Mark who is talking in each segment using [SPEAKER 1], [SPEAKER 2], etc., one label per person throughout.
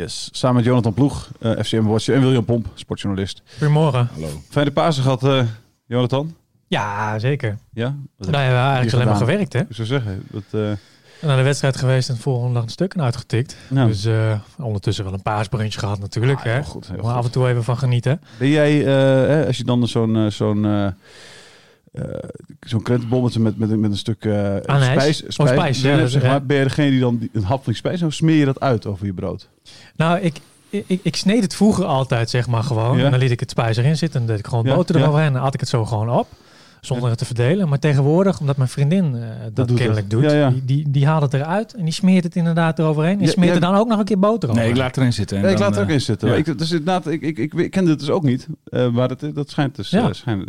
[SPEAKER 1] Yes, samen met Jonathan Ploeg, uh, FCM Watcher en William Pomp, sportjournalist.
[SPEAKER 2] Goedemorgen.
[SPEAKER 1] Hallo. Fijne Pasen gehad, uh, Jonathan?
[SPEAKER 2] Ja, zeker.
[SPEAKER 1] Ja?
[SPEAKER 2] Wat hebben we eigenlijk alleen maar gewerkt, hè?
[SPEAKER 1] Ik zou zeggen. Dat, uh...
[SPEAKER 2] Naar de wedstrijd geweest en volgende dag een stukken uitgetikt.
[SPEAKER 1] Ja.
[SPEAKER 2] Dus uh, ondertussen wel een paasbrunch gehad natuurlijk.
[SPEAKER 1] Ah,
[SPEAKER 2] hè?
[SPEAKER 1] heel goed, heel
[SPEAKER 2] maar
[SPEAKER 1] goed.
[SPEAKER 2] af en toe even van genieten.
[SPEAKER 1] Ben jij, uh, als je dan zo'n zo'n uh, zo'n krentenbolletje met, met, met een stuk uh, spijs, spijs,
[SPEAKER 2] oh, spijs
[SPEAKER 1] ja,
[SPEAKER 2] ja,
[SPEAKER 1] zeg maar, ben je degene die dan die, een hap van die spijs, dan smeer je dat uit over je brood?
[SPEAKER 2] Nou, ik, ik, ik sneed het vroeger altijd, zeg maar, gewoon.
[SPEAKER 1] Ja.
[SPEAKER 2] En dan liet ik het spijs erin zitten en deed ik gewoon boter eroverheen. En dan had ik het zo gewoon op. Zonder het te verdelen. Maar tegenwoordig, omdat mijn vriendin uh, dat,
[SPEAKER 1] doet
[SPEAKER 2] kennelijk
[SPEAKER 1] het.
[SPEAKER 2] doet,
[SPEAKER 1] Ja, ja.
[SPEAKER 2] Die, die, die haalt het eruit en die smeert het inderdaad eroverheen. En
[SPEAKER 1] Ja,
[SPEAKER 2] smeert
[SPEAKER 1] ja.
[SPEAKER 2] er dan ook nog een keer boter over.
[SPEAKER 3] Nee, ik laat erin zitten. en
[SPEAKER 1] Ja, ik laat er ook
[SPEAKER 3] eh,
[SPEAKER 1] in zitten.
[SPEAKER 3] ja.
[SPEAKER 1] Ik, dus inderdaad, ik, ik, ik, ik kende het dus ook niet. Uh, maar dat, dat schijnt dus...
[SPEAKER 2] Ja.
[SPEAKER 1] Uh, schijnt,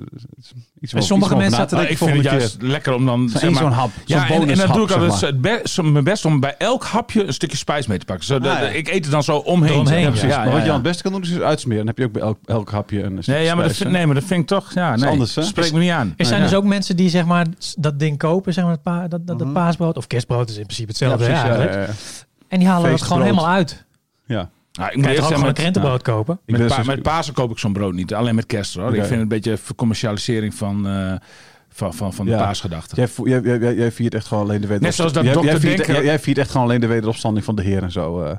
[SPEAKER 1] iets
[SPEAKER 2] En
[SPEAKER 1] om-
[SPEAKER 2] sommige
[SPEAKER 1] iets
[SPEAKER 2] mensen-
[SPEAKER 3] Maar
[SPEAKER 1] denken
[SPEAKER 3] ik vind het juist
[SPEAKER 1] keer.
[SPEAKER 3] lekker om dan...
[SPEAKER 1] Zo'n
[SPEAKER 3] zeg maar-
[SPEAKER 1] zo'n hap, zo'n
[SPEAKER 3] Ja, en, en dan doe ik altijd
[SPEAKER 1] maar.
[SPEAKER 3] het be- zo mijn best om bij elk hapje een stukje spijs mee te pakken. Zo, dat-
[SPEAKER 1] Ah, ja.
[SPEAKER 3] Ik eet er dan zo omheen. Maar.
[SPEAKER 2] precies.
[SPEAKER 1] maar wat je aan het beste kan doen, is dus uitsmeren. Dan heb je ook bij elk, elk hapje een stuk
[SPEAKER 3] Nee, ja, maar dat
[SPEAKER 1] spijs,
[SPEAKER 3] vind,
[SPEAKER 1] hè?
[SPEAKER 3] nee, maar dat vind ik toch... Ja, nee,
[SPEAKER 1] anders, hè?
[SPEAKER 3] Spreek me niet aan.
[SPEAKER 2] Er zijn
[SPEAKER 3] Ja.
[SPEAKER 2] dus ook mensen die zeg maar dat ding kopen, zeg maar het pa, dat, dat,
[SPEAKER 1] Mhm.
[SPEAKER 2] paasbrood of kerstbrood is in principe
[SPEAKER 1] Ja,
[SPEAKER 2] hetzelfde
[SPEAKER 1] precies, ja,
[SPEAKER 2] eigenlijk.
[SPEAKER 1] ja, ja.
[SPEAKER 2] En die halen het gewoon helemaal uit.
[SPEAKER 1] Ja.
[SPEAKER 3] Ik
[SPEAKER 2] Je
[SPEAKER 3] moet eerst
[SPEAKER 2] gewoon een krentenbrood kopen?
[SPEAKER 3] Met, pa, met Pasen koop ik zo'n brood niet. Alleen met kerst hoor. Ik vind het een beetje vercommercialisering van, eh, van, van, van de
[SPEAKER 1] Ja.
[SPEAKER 3] paasgedachte.
[SPEAKER 1] Jij, vo- jij, jij, jij, jij viert echt gewoon alleen de wederopstanding.
[SPEAKER 3] zoals dat
[SPEAKER 1] jij,
[SPEAKER 3] dokter
[SPEAKER 1] jij, viert, jij viert echt gewoon alleen de wederopstanding van de Heer en zo eh,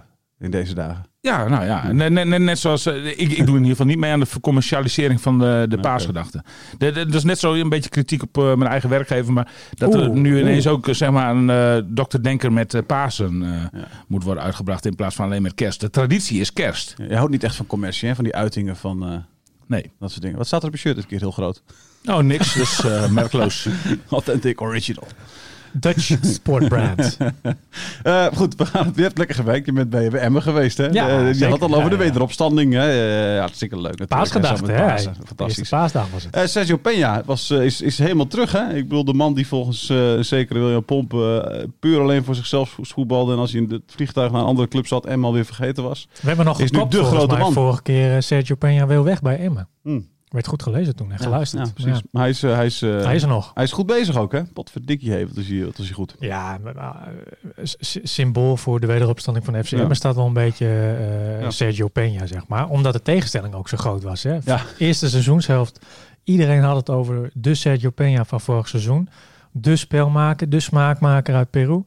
[SPEAKER 1] in deze dagen.
[SPEAKER 3] Ja, nou ja. Net, net, net, zoals. eh, ik, ik doe in ieder geval niet mee aan de vercommercialisering van de, de paasgedachte. Dat is net zo een beetje kritiek op eh, mijn eigen werkgever. Maar dat er nu
[SPEAKER 2] oeh.
[SPEAKER 3] ineens ook eh, zeg maar, een eh dokter Denker met Pasen
[SPEAKER 1] Ja.
[SPEAKER 3] moet worden uitgebracht. In plaats van alleen met kerst. De traditie is kerst.
[SPEAKER 1] Jij houdt niet echt van commercie, hè? van die uitingen van
[SPEAKER 3] Nee.
[SPEAKER 1] dat soort dingen. Wat staat er op je shirt dit keer heel groot?
[SPEAKER 3] Oh, niks. Dus merkloos.
[SPEAKER 1] Authentic original.
[SPEAKER 2] Dutch Sport Brand.
[SPEAKER 1] Eh, goed, we gaan, je hebt lekker gewerkt. Je bent bij, bij Emmen geweest. Hè?
[SPEAKER 2] Ja,
[SPEAKER 1] Eh, je
[SPEAKER 2] zeker.
[SPEAKER 1] had al over
[SPEAKER 2] Ja,
[SPEAKER 1] de
[SPEAKER 2] ja.
[SPEAKER 1] wederopstanding. Hè? Eh, ja, hartstikke leuk.
[SPEAKER 2] Paasgedachte, hè?
[SPEAKER 1] Pasen.
[SPEAKER 2] De eerste
[SPEAKER 1] Fantastisch.
[SPEAKER 2] paasdag was het.
[SPEAKER 1] Eh, Sergio Peña was, eh, is, is helemaal terug. Hè? Ik bedoel, de man die volgens eh zekere William Pomp eh, puur alleen voor zichzelf voetbalde. En als hij in het vliegtuig naar een andere club zat, en alweer vergeten was.
[SPEAKER 2] We hebben nog
[SPEAKER 1] Is nu
[SPEAKER 2] gekopt
[SPEAKER 1] de grote man.
[SPEAKER 2] vorige keer eh, Sergio Peña wil weg bij Emmen.
[SPEAKER 1] Hm.
[SPEAKER 2] Werd goed gelezen toen en geluisterd.
[SPEAKER 1] Ja, precies. Maar hij is, eh, hij, is, eh,
[SPEAKER 2] Hij is er nog.
[SPEAKER 1] hij is goed bezig ook, hè? Potverdikkie heeft. Is hij, wat is hij goed.
[SPEAKER 2] Ja, maar, s- s- symbool voor de wederopstanding van FCM
[SPEAKER 1] Ja.
[SPEAKER 2] staat wel een beetje eh,
[SPEAKER 1] Ja.
[SPEAKER 2] Sergio Peña, zeg maar. Omdat de tegenstelling ook zo groot was. Hè?
[SPEAKER 1] Ja.
[SPEAKER 2] Eerste seizoenshelft, iedereen had het over de Sergio Peña van vorig seizoen. De spelmaker, de smaakmaker uit Peru.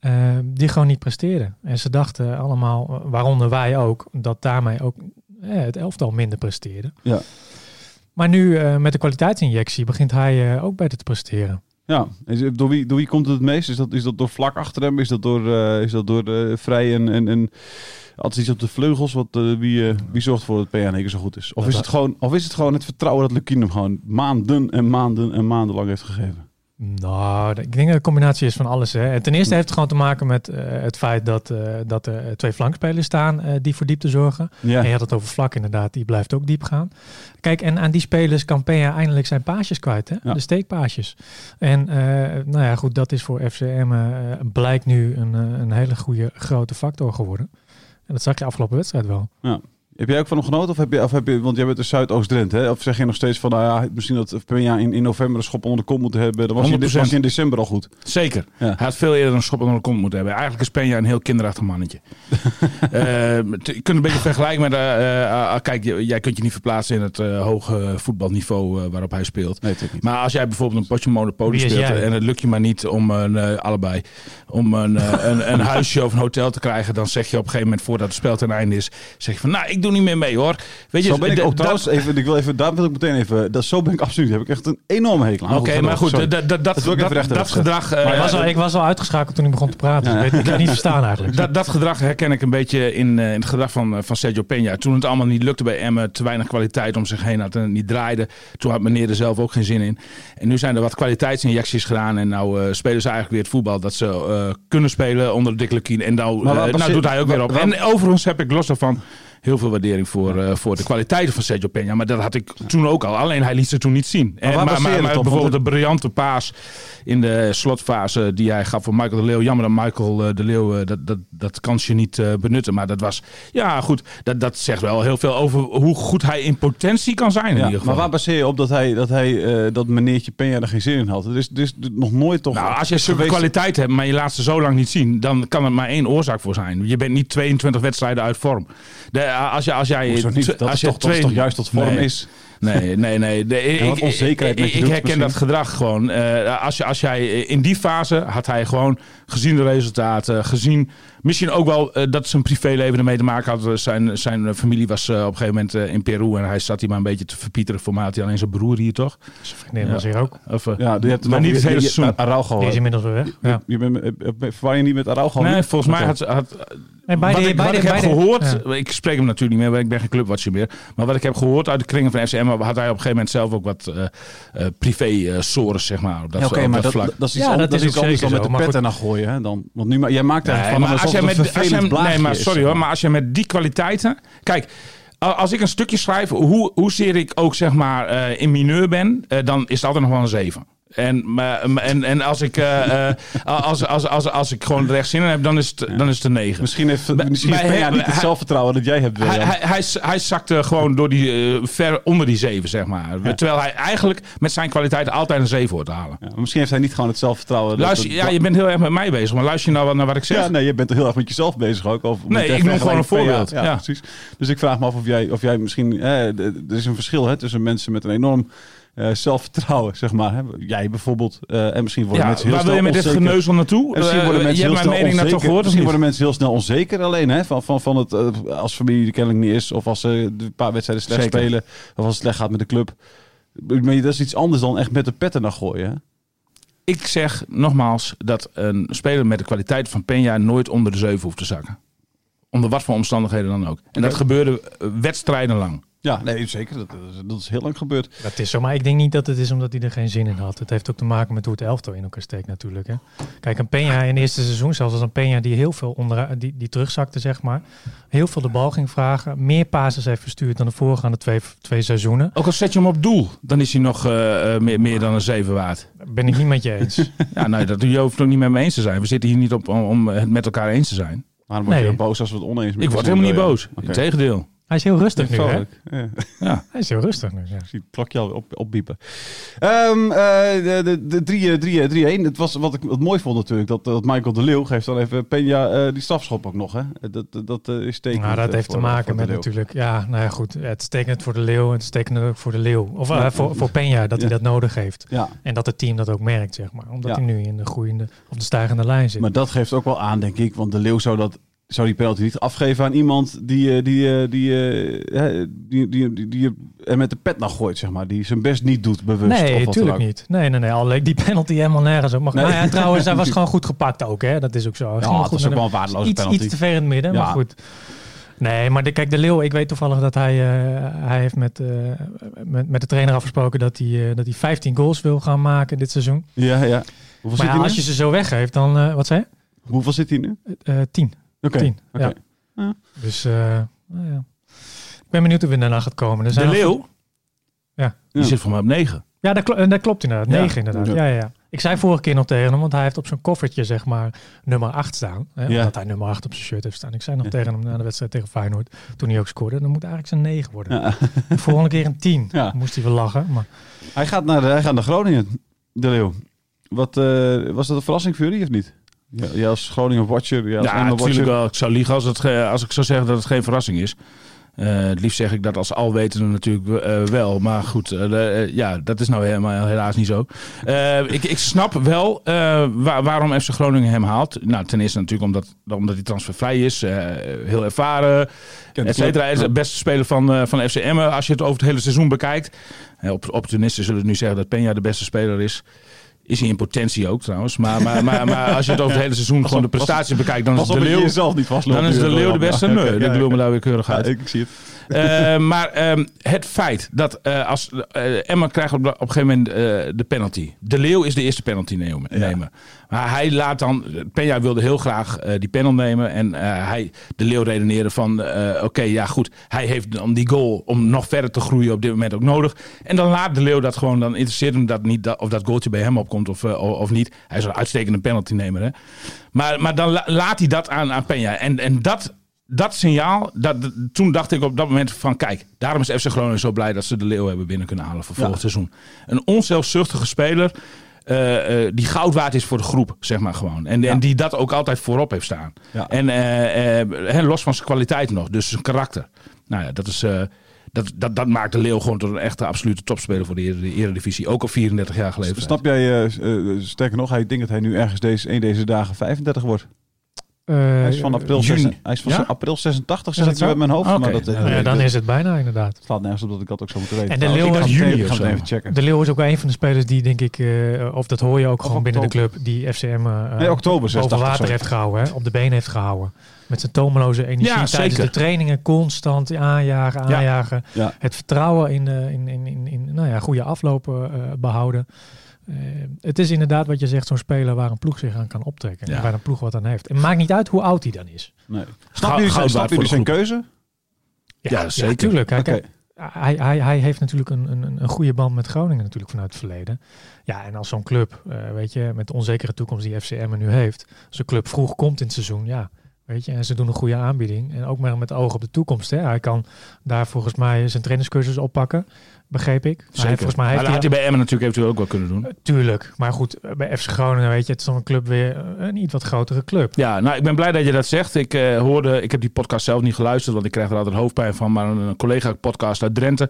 [SPEAKER 2] eh, die gewoon niet presteerde. En ze dachten allemaal, eh, waaronder wij ook, dat daarmee ook eh, het elftal minder presteerde.
[SPEAKER 1] Ja.
[SPEAKER 2] Maar nu eh, met de kwaliteitsinjectie begint hij eh, ook beter te presteren.
[SPEAKER 1] Ja, door, wie, door wie komt het het meest? Is dat, is dat door vlak achter hem? Is dat door, eh, is dat door vrij en, en, en altijd iets op de vleugels? Wat, wie, wie zorgt ervoor dat PA keer zo goed is? Of is, het gewoon, of is het gewoon het vertrouwen dat Lukien hem gewoon maanden en maanden en maanden lang heeft gegeven?
[SPEAKER 2] Nou, ik denk dat een combinatie is van alles. Hè. En ten eerste heeft het gewoon te maken met eh, het feit dat, eh, dat er twee flankspelers staan eh, die voor diepte zorgen.
[SPEAKER 1] Ja,
[SPEAKER 2] En je had het over vlak inderdaad, die blijft ook diep gaan. Kijk, en aan die spelers kan Peña eindelijk zijn paasjes kwijt, hè?
[SPEAKER 1] Ja.
[SPEAKER 2] de steekpaasjes. En eh, nou ja, goed, dat is voor FCM eh, blijkt nu een, eh, een hele goede grote factor geworden. En dat zag je afgelopen wedstrijd wel.
[SPEAKER 1] Heb jij ook van hem genoten? Of heb je, of heb je, want jij bent de Zuidoost-Drenthe, hè? Of zeg je nog steeds van, nou ja, misschien dat Peña in, in november een schop onder de moeten hebben. Dan was hij,
[SPEAKER 3] 100%.
[SPEAKER 1] was hij in december al goed.
[SPEAKER 3] Zeker.
[SPEAKER 1] Ja.
[SPEAKER 3] Hij had veel eerder een schop onder de kont moeten hebben. Eigenlijk is Peña een heel kinderachtig mannetje. Eh, t- je kunt een beetje vergelijken met... eh, eh, kijk, jij kunt je niet verplaatsen in het eh, hoge voetbalniveau waarop hij speelt.
[SPEAKER 1] Nee, natuurlijk niet.
[SPEAKER 3] Maar als jij bijvoorbeeld een potje
[SPEAKER 2] is
[SPEAKER 3] speelt
[SPEAKER 2] jij?
[SPEAKER 3] en het lukt je maar niet om een, allebei om een, een, een huisje of een hotel te krijgen, dan zeg je op een gegeven moment voordat het spel ten einde is, zeg je van nou ik doe niet meer mee hoor. Weet je,
[SPEAKER 1] Zo ben ik ook
[SPEAKER 3] dat-
[SPEAKER 1] trouwens, even, ik wil even, daar wil ik meteen even, dat, zo ben ik absoluut, heb ik echt een enorme hekel aan.
[SPEAKER 3] Oké, maar goed, dat,
[SPEAKER 1] ik
[SPEAKER 3] gedrag. eh,
[SPEAKER 2] Maar ik, was al, ik was al uitgeschakeld toen hij begon te praten.
[SPEAKER 1] Ja.
[SPEAKER 2] Ik, weet, ik kan het niet verstaan eigenlijk.
[SPEAKER 3] Dat, dat gedrag herken ik een beetje in, eh, in het gedrag van, eh, van Sergio Peña. Toen het allemaal niet lukte bij Emmen, te weinig kwaliteit om zich heen had en het niet draaide. Toen had meneer er zelf ook geen zin in. En nu zijn er wat kwaliteitsinjecties gedaan. En nou eh, spelen ze eigenlijk weer het voetbal dat ze eh, kunnen spelen onder Dick Lukien. En nou, nou doet hij ook weer op. En overigens heb ik los daarvan heel veel waardering voor, eh, voor de kwaliteiten van Sergio Peña. Maar dat had ik toen ook al. Alleen hij liet ze toen niet zien. En, maar, maar,
[SPEAKER 1] het
[SPEAKER 3] bijvoorbeeld de briljante paas in de slotfase die hij gaf voor Michael de Leeuw. Jammer dat Michael eh, de Leeuw eh, dat, dat, dat kansje niet benutten. Maar dat was, ja goed, dat, dat zegt wel heel veel over hoe goed hij in potentie kan zijn in
[SPEAKER 1] Ja,
[SPEAKER 3] ieder geval.
[SPEAKER 1] maar waar baseer je op dat hij, dat, hij, eh, dat meneertje Peña er geen zin in had? Is, er is nog nooit toch
[SPEAKER 3] Nou, als je zulke kwaliteit hebt, maar je laat ze zo lang niet zien, dan kan er maar één oorzaak voor zijn. Je bent niet 22 wedstrijden uit vorm. De, als, je, als jij,
[SPEAKER 1] Hoezo niet? Dat,
[SPEAKER 3] als
[SPEAKER 1] is
[SPEAKER 3] je
[SPEAKER 1] toch, dat is
[SPEAKER 3] twee-
[SPEAKER 1] toch juist tot vorm
[SPEAKER 3] Nee.
[SPEAKER 1] is?
[SPEAKER 3] Nee, nee, nee. De, ik,
[SPEAKER 1] onzekerheid
[SPEAKER 3] ik,
[SPEAKER 1] je
[SPEAKER 3] herken dat gedrag gewoon. Eh, als, je, als jij in die fase had hij gewoon gezien de resultaten, gezien misschien ook wel eh, dat zijn privéleven ermee te maken had. Zijn, zijn familie was eh, op een gegeven moment eh, in Peru en hij zat hier maar een beetje te verpieteren. Voor mij had hij alleen zijn broer hier toch?
[SPEAKER 2] Vriendin was hier ook.
[SPEAKER 3] Of, eh,
[SPEAKER 1] Ja, je hebt
[SPEAKER 3] maar niet het hele seizoen.
[SPEAKER 1] Araujo.
[SPEAKER 2] Die is inmiddels weer weg. Ja.
[SPEAKER 1] Je bent, eh, eh, verwar je niet met Araujo?
[SPEAKER 3] Nee, volgens mij had, had
[SPEAKER 2] Nee, beide,
[SPEAKER 3] wat ik,
[SPEAKER 2] beide,
[SPEAKER 3] wat ik heb
[SPEAKER 2] beide-
[SPEAKER 3] gehoord,
[SPEAKER 2] ja.
[SPEAKER 3] ik spreek hem natuurlijk niet meer, want ik ben geen clubwatcher meer. Maar wat ik heb gehoord uit de kringen van FCM, had hij op een gegeven moment zelf ook wat eh eh privé eh sores, zeg maar. Dat,
[SPEAKER 1] Oké,
[SPEAKER 3] op
[SPEAKER 1] maar
[SPEAKER 3] dat
[SPEAKER 1] dat,
[SPEAKER 3] vlak.
[SPEAKER 1] dat is iets,
[SPEAKER 2] Ja,
[SPEAKER 1] anders-
[SPEAKER 2] dat
[SPEAKER 1] dat
[SPEAKER 2] is
[SPEAKER 1] iets
[SPEAKER 2] ook
[SPEAKER 1] anders dan met de
[SPEAKER 2] maar
[SPEAKER 1] pet er naar gooien. Hè? Dan, want nu, ma- jij maakt er
[SPEAKER 3] Nee,
[SPEAKER 1] van
[SPEAKER 3] maar als jij met,
[SPEAKER 1] een
[SPEAKER 3] als jij, nee, maar sorry hoor, maar als je met die kwaliteiten. Kijk, als ik een stukje schrijf, hoe, hoezeer ik ook zeg maar eh, in mineur ben, dan is het altijd nog wel een 7. En, en, en als, ik, eh, eh, als, als, als, als ik gewoon recht zin in heb, dan is het, dan is het een 9.
[SPEAKER 1] Misschien heeft, misschien
[SPEAKER 3] bij hem-
[SPEAKER 1] niet het
[SPEAKER 3] hij-
[SPEAKER 1] zelfvertrouwen dat jij hebt.
[SPEAKER 3] Hij, hij, hij, hij zakte gewoon door die, eh, ver onder die 7, zeg maar. Terwijl hij eigenlijk met zijn kwaliteiten altijd een 7 hoort te halen.
[SPEAKER 1] Ja, misschien heeft hij niet gewoon het zelfvertrouwen.
[SPEAKER 3] Luister,
[SPEAKER 1] dat-
[SPEAKER 3] ja, je bent heel erg met mij bezig, maar luister je nou wat naar wat ik zeg?
[SPEAKER 1] Ja, nee, je bent heel erg met jezelf bezig ook. Of
[SPEAKER 3] Nee, ik noem gewoon een voorbeeld.
[SPEAKER 1] Ja,
[SPEAKER 3] ja.
[SPEAKER 1] precies. Dus ik vraag me af of jij, of jij misschien... eh, er is een verschil hè, tussen mensen met een enorm zelfvertrouwen, zeg maar. Hè. Jij bijvoorbeeld. eh, en misschien worden
[SPEAKER 3] Ja,
[SPEAKER 1] mensen heel
[SPEAKER 3] waar wil je met dit geneuzel naartoe?
[SPEAKER 1] En misschien
[SPEAKER 3] Eh,
[SPEAKER 1] worden mensen
[SPEAKER 3] je
[SPEAKER 1] heel
[SPEAKER 3] hebt mijn mening gehoord, of
[SPEAKER 1] misschien worden mensen heel snel onzeker alleen hè, van, van, van het, eh, als familie kennelijk niet is. Of als ze een paar wedstrijden slecht
[SPEAKER 3] Zeker.
[SPEAKER 1] spelen. Of als het slecht gaat met de club. Maar dat is iets anders dan echt met de petten naar gooien. Hè?
[SPEAKER 3] Ik zeg nogmaals dat een speler met de kwaliteit van Peña nooit onder de 7 hoeft te zakken. Onder wat voor omstandigheden dan ook. En dat gebeurde eh, wedstrijden lang.
[SPEAKER 1] Ja, nee, zeker. Dat, dat is- heel lang gebeurd.
[SPEAKER 2] Dat is zo, maar ik denk niet dat het is omdat hij er geen zin in had. Het heeft ook te maken met hoe het elftal in elkaar steekt natuurlijk. Hè. Kijk, een Peña in het eerste seizoen, zelfs als een Peña die heel veel onder, die, die terugzakte, zeg maar. Heel veel de bal ging vragen. Meer passes heeft verstuurd dan de voorgaande twee, twee seizoenen.
[SPEAKER 3] Ook al zet je hem op doel, dan is hij nog eh, eh, meer, meer dan een 7 waard.
[SPEAKER 2] Ben ik niet met je eens.
[SPEAKER 3] Ja, nee, dat, je hoeft het ook niet met me eens te zijn. We zitten hier niet op om, om het met elkaar eens te zijn.
[SPEAKER 1] Waarom word je
[SPEAKER 2] Nee.
[SPEAKER 1] dan boos als we het oneens
[SPEAKER 3] Ik word helemaal niet boos. Integendeel.
[SPEAKER 2] Hij is heel rustig nu, hè?
[SPEAKER 1] Ja.
[SPEAKER 3] Ja.
[SPEAKER 2] Hij is heel rustig nu, ja.
[SPEAKER 1] Ik zie het klokje al op, opbiepen. Ehm, eh, de de, de 3 3 3 Het was wat ik wat mooi vond natuurlijk. Dat, dat Michael de Leeuw geeft dan even Peña eh, die strafschop ook nog. Hè? Dat, dat, eh, is tekenend.
[SPEAKER 2] Nou, dat
[SPEAKER 1] eh,
[SPEAKER 2] heeft te
[SPEAKER 1] voor-
[SPEAKER 2] maken met natuurlijk, ja, nou ja, goed. Het is tekenend voor de leeuw, het is tekenend ook voor de leeuw. Of eh,
[SPEAKER 1] Ja.
[SPEAKER 2] voor, voor Peña, dat hij dat nodig heeft. En dat het team dat ook merkt, zeg maar. Omdat hij nu in de groeiende, of de stijgende lijn zit.
[SPEAKER 1] maar dat geeft ook wel aan, denk ik. Want de Leeuw zou dat zou die penalty niet afgeven aan iemand die, eh, die, eh, die, eh, die, die, die, die er met de pet naar gooit, zeg maar. Die zijn best niet doet, bewust.
[SPEAKER 2] Nee, natuurlijk niet. Nee, nee, nee. Al leek die penalty helemaal nergens op. Maar, nou ja, trouwens, hij was gewoon goed gepakt ook, hè. Dat is ook zo.
[SPEAKER 1] Ja, het is
[SPEAKER 2] met
[SPEAKER 1] ook wel een waardeloze
[SPEAKER 2] iets,
[SPEAKER 1] penalty.
[SPEAKER 2] iets te ver in het midden, maar goed. Nee, maar de, kijk, de Leeuw, ik weet toevallig dat hij, hij heeft met, met, met de trainer afgesproken dat hij, dat hij 15 goals wil gaan maken dit seizoen.
[SPEAKER 1] Ja, ja. Hoeveel
[SPEAKER 2] Maar
[SPEAKER 1] zit
[SPEAKER 2] ja,
[SPEAKER 1] hij nu?
[SPEAKER 2] als je ze zo weggeeft, dan, wat zei je?
[SPEAKER 1] Hoeveel zit hij nu?
[SPEAKER 2] Eh, 10.
[SPEAKER 1] Oké.
[SPEAKER 2] 10,
[SPEAKER 1] oké.
[SPEAKER 2] ja. Dus, eh, nou ja. Ik ben benieuwd hoe we daarna gaat komen. Er zijn
[SPEAKER 3] De
[SPEAKER 2] nog-
[SPEAKER 3] Leeuw,
[SPEAKER 2] Ja.
[SPEAKER 3] die
[SPEAKER 1] Ja.
[SPEAKER 3] zit voor mij op 9.
[SPEAKER 2] Ja, dat, klo- dat klopt inderdaad.
[SPEAKER 1] Ja.
[SPEAKER 2] 9 inderdaad.
[SPEAKER 1] Ja.
[SPEAKER 2] Ja, ja, ja. Ik zei vorige keer nog tegen hem, want hij heeft op zijn koffertje zeg maar nummer 8 staan. Hè,
[SPEAKER 1] Ja.
[SPEAKER 2] Omdat hij nummer 8 op zijn shirt heeft staan. Ik zei nog
[SPEAKER 1] Ja.
[SPEAKER 2] tegen hem na de wedstrijd tegen Feyenoord, toen hij ook scoorde, dan moet eigenlijk zijn 9 worden.
[SPEAKER 1] Ja.
[SPEAKER 2] De volgende keer een 10.
[SPEAKER 1] Ja.
[SPEAKER 2] Moest hij wel lachen. Maar
[SPEAKER 1] Hij, gaat naar, de- hij gaat naar Groningen, de Leeuw. Wat, eh, was dat een verrassing voor jullie of niet? Ja, jij als Groningen watcher, als
[SPEAKER 3] Ja,
[SPEAKER 1] Emmen
[SPEAKER 3] natuurlijk
[SPEAKER 1] watcher.
[SPEAKER 3] wel. Ik zou liegen als, het, als ik zou zeggen dat het geen verrassing is. Eh, het liefst zeg ik dat als alwetende natuurlijk eh, wel. Maar goed, eh, ja, dat is nou helemaal, helaas niet zo. Eh, ik, ik snap wel eh, wa- waarom FC Groningen hem haalt. Nou, ten eerste natuurlijk omdat, omdat hij transfervrij is. eh, heel ervaren, et cetera.
[SPEAKER 1] club.
[SPEAKER 3] Hij is de beste speler van, eh, van FC Emmen. Als je het over het hele seizoen bekijkt. Op, opportunisten zullen nu zeggen dat Peña de beste speler is. Is hij in potentie ook trouwens. Maar, maar, maar, maar als je het over het hele seizoen gewoon de prestaties bekijkt, dan is de Leeuw...
[SPEAKER 1] niet.
[SPEAKER 3] Dan is de leeuw de beste. Nee, ik bedoel me daar weer keurig uit.
[SPEAKER 1] ik zie het.
[SPEAKER 3] Eh, maar ehm, het feit dat eh, als eh, Emma krijgt op, op een gegeven moment de penalty. De Leeuw is de eerste penalty nemen. Maar hij laat dan. Peña wilde heel graag die panel nemen. En hij, de Leeuw redeneren van. Oké, ja goed. Hij heeft dan die goal om nog verder te groeien op dit moment ook nodig. En dan laat de Leeuw dat gewoon. Dan interesseert hem dat niet dat, of dat goaltje bij hem opkomt of, eh, of niet. Hij is een uitstekende penalty nemer. Hè? Maar, maar dan la- laat hij dat aan, aan Peña. En, en dat dat signaal, dat, toen dacht ik op dat moment van kijk, daarom is FC Groningen zo blij dat ze de Leeuw hebben binnen kunnen halen voor volgend seizoen. Een onzelfzuchtige speler eh, eh, die goud waard is voor de groep, zeg maar gewoon. En, en die dat ook altijd voorop heeft staan.
[SPEAKER 1] Ja.
[SPEAKER 3] En los van zijn kwaliteit nog, dus zijn karakter. Nou ja, dat is... dat, dat, dat maakt de Leeuw gewoon tot een echte absolute topspeler voor de, Ere- de Eredivisie. Ook op 34 jaar geleden.
[SPEAKER 1] Snap jij, eh, eh, sterker nog, hij denkt dat hij nu ergens deze, een deze dagen 35 wordt.
[SPEAKER 2] Eh,
[SPEAKER 1] Hij is van april,
[SPEAKER 3] juni.
[SPEAKER 1] zes- hij is van
[SPEAKER 3] Ja?
[SPEAKER 1] april 86,
[SPEAKER 2] Is
[SPEAKER 1] zeg
[SPEAKER 2] dat
[SPEAKER 1] ik nu
[SPEAKER 2] zo?
[SPEAKER 1] uit mijn hoofd. Maar dat,
[SPEAKER 3] Nou
[SPEAKER 2] nou ja, dan is het bijna inderdaad.
[SPEAKER 1] slaat nergens op dat ik dat ook zo moet weten.
[SPEAKER 2] En de
[SPEAKER 1] Trouwens,
[SPEAKER 2] Leeuw is
[SPEAKER 1] het
[SPEAKER 3] juni
[SPEAKER 1] even- het checken.
[SPEAKER 2] De Leeuw is ook een van de spelers die, denk ik, eh, of dat hoor je ook gewoon binnen de club, die FCM eh,
[SPEAKER 1] Nee, oktober
[SPEAKER 2] boven
[SPEAKER 1] 86.
[SPEAKER 2] water
[SPEAKER 1] sorry.
[SPEAKER 2] heeft gehouden, hè, op de been heeft gehouden. Met zijn tomeloze energie
[SPEAKER 3] Ja,
[SPEAKER 2] tijdens
[SPEAKER 3] zeker.
[SPEAKER 2] de trainingen constant aanjagen,
[SPEAKER 3] Ja.
[SPEAKER 2] aanjagen.
[SPEAKER 1] Ja.
[SPEAKER 2] Het vertrouwen in, eh, in, in, in, in nou ja, goede aflopen eh, behouden. Eh, het is inderdaad wat je zegt, zo'n speler waar een ploeg zich aan kan optrekken.
[SPEAKER 3] Ja.
[SPEAKER 2] En waar een ploeg wat aan heeft. En maakt niet uit hoe oud hij dan is.
[SPEAKER 1] Nee. Snap jullie zijn, snap zijn keuze?
[SPEAKER 3] Ja, zeker.
[SPEAKER 2] tuurlijk. Hij, hij, hij, hij heeft natuurlijk een, een, een goede band met Groningen natuurlijk vanuit het verleden. Ja, en als zo'n club, eh, weet je, met de onzekere toekomst die FCM er nu heeft, als een club vroeg komt in het seizoen, ja, weet je, en ze doen een goede aanbieding. En ook maar met oog op de toekomst. Hè. Hij kan daar volgens mij zijn trainerscursus oppakken, begreep ik. Hij
[SPEAKER 3] Zeker.
[SPEAKER 2] volgens mij
[SPEAKER 3] maar
[SPEAKER 2] heeft
[SPEAKER 3] dat had
[SPEAKER 2] hij,
[SPEAKER 3] bij Emmen natuurlijk eventueel ook wel kunnen doen.
[SPEAKER 2] Eh, Tuurlijk, maar goed, eh, bij FC Groningen, weet je, het is dan een club weer eh, een iets wat grotere club.
[SPEAKER 3] Ja, nou, ik ben blij dat je dat zegt. Ik hoorde, ik heb die podcast zelf niet geluisterd, want ik krijg er altijd hoofdpijn van. Maar een, een collega-podcast uit Drenthe,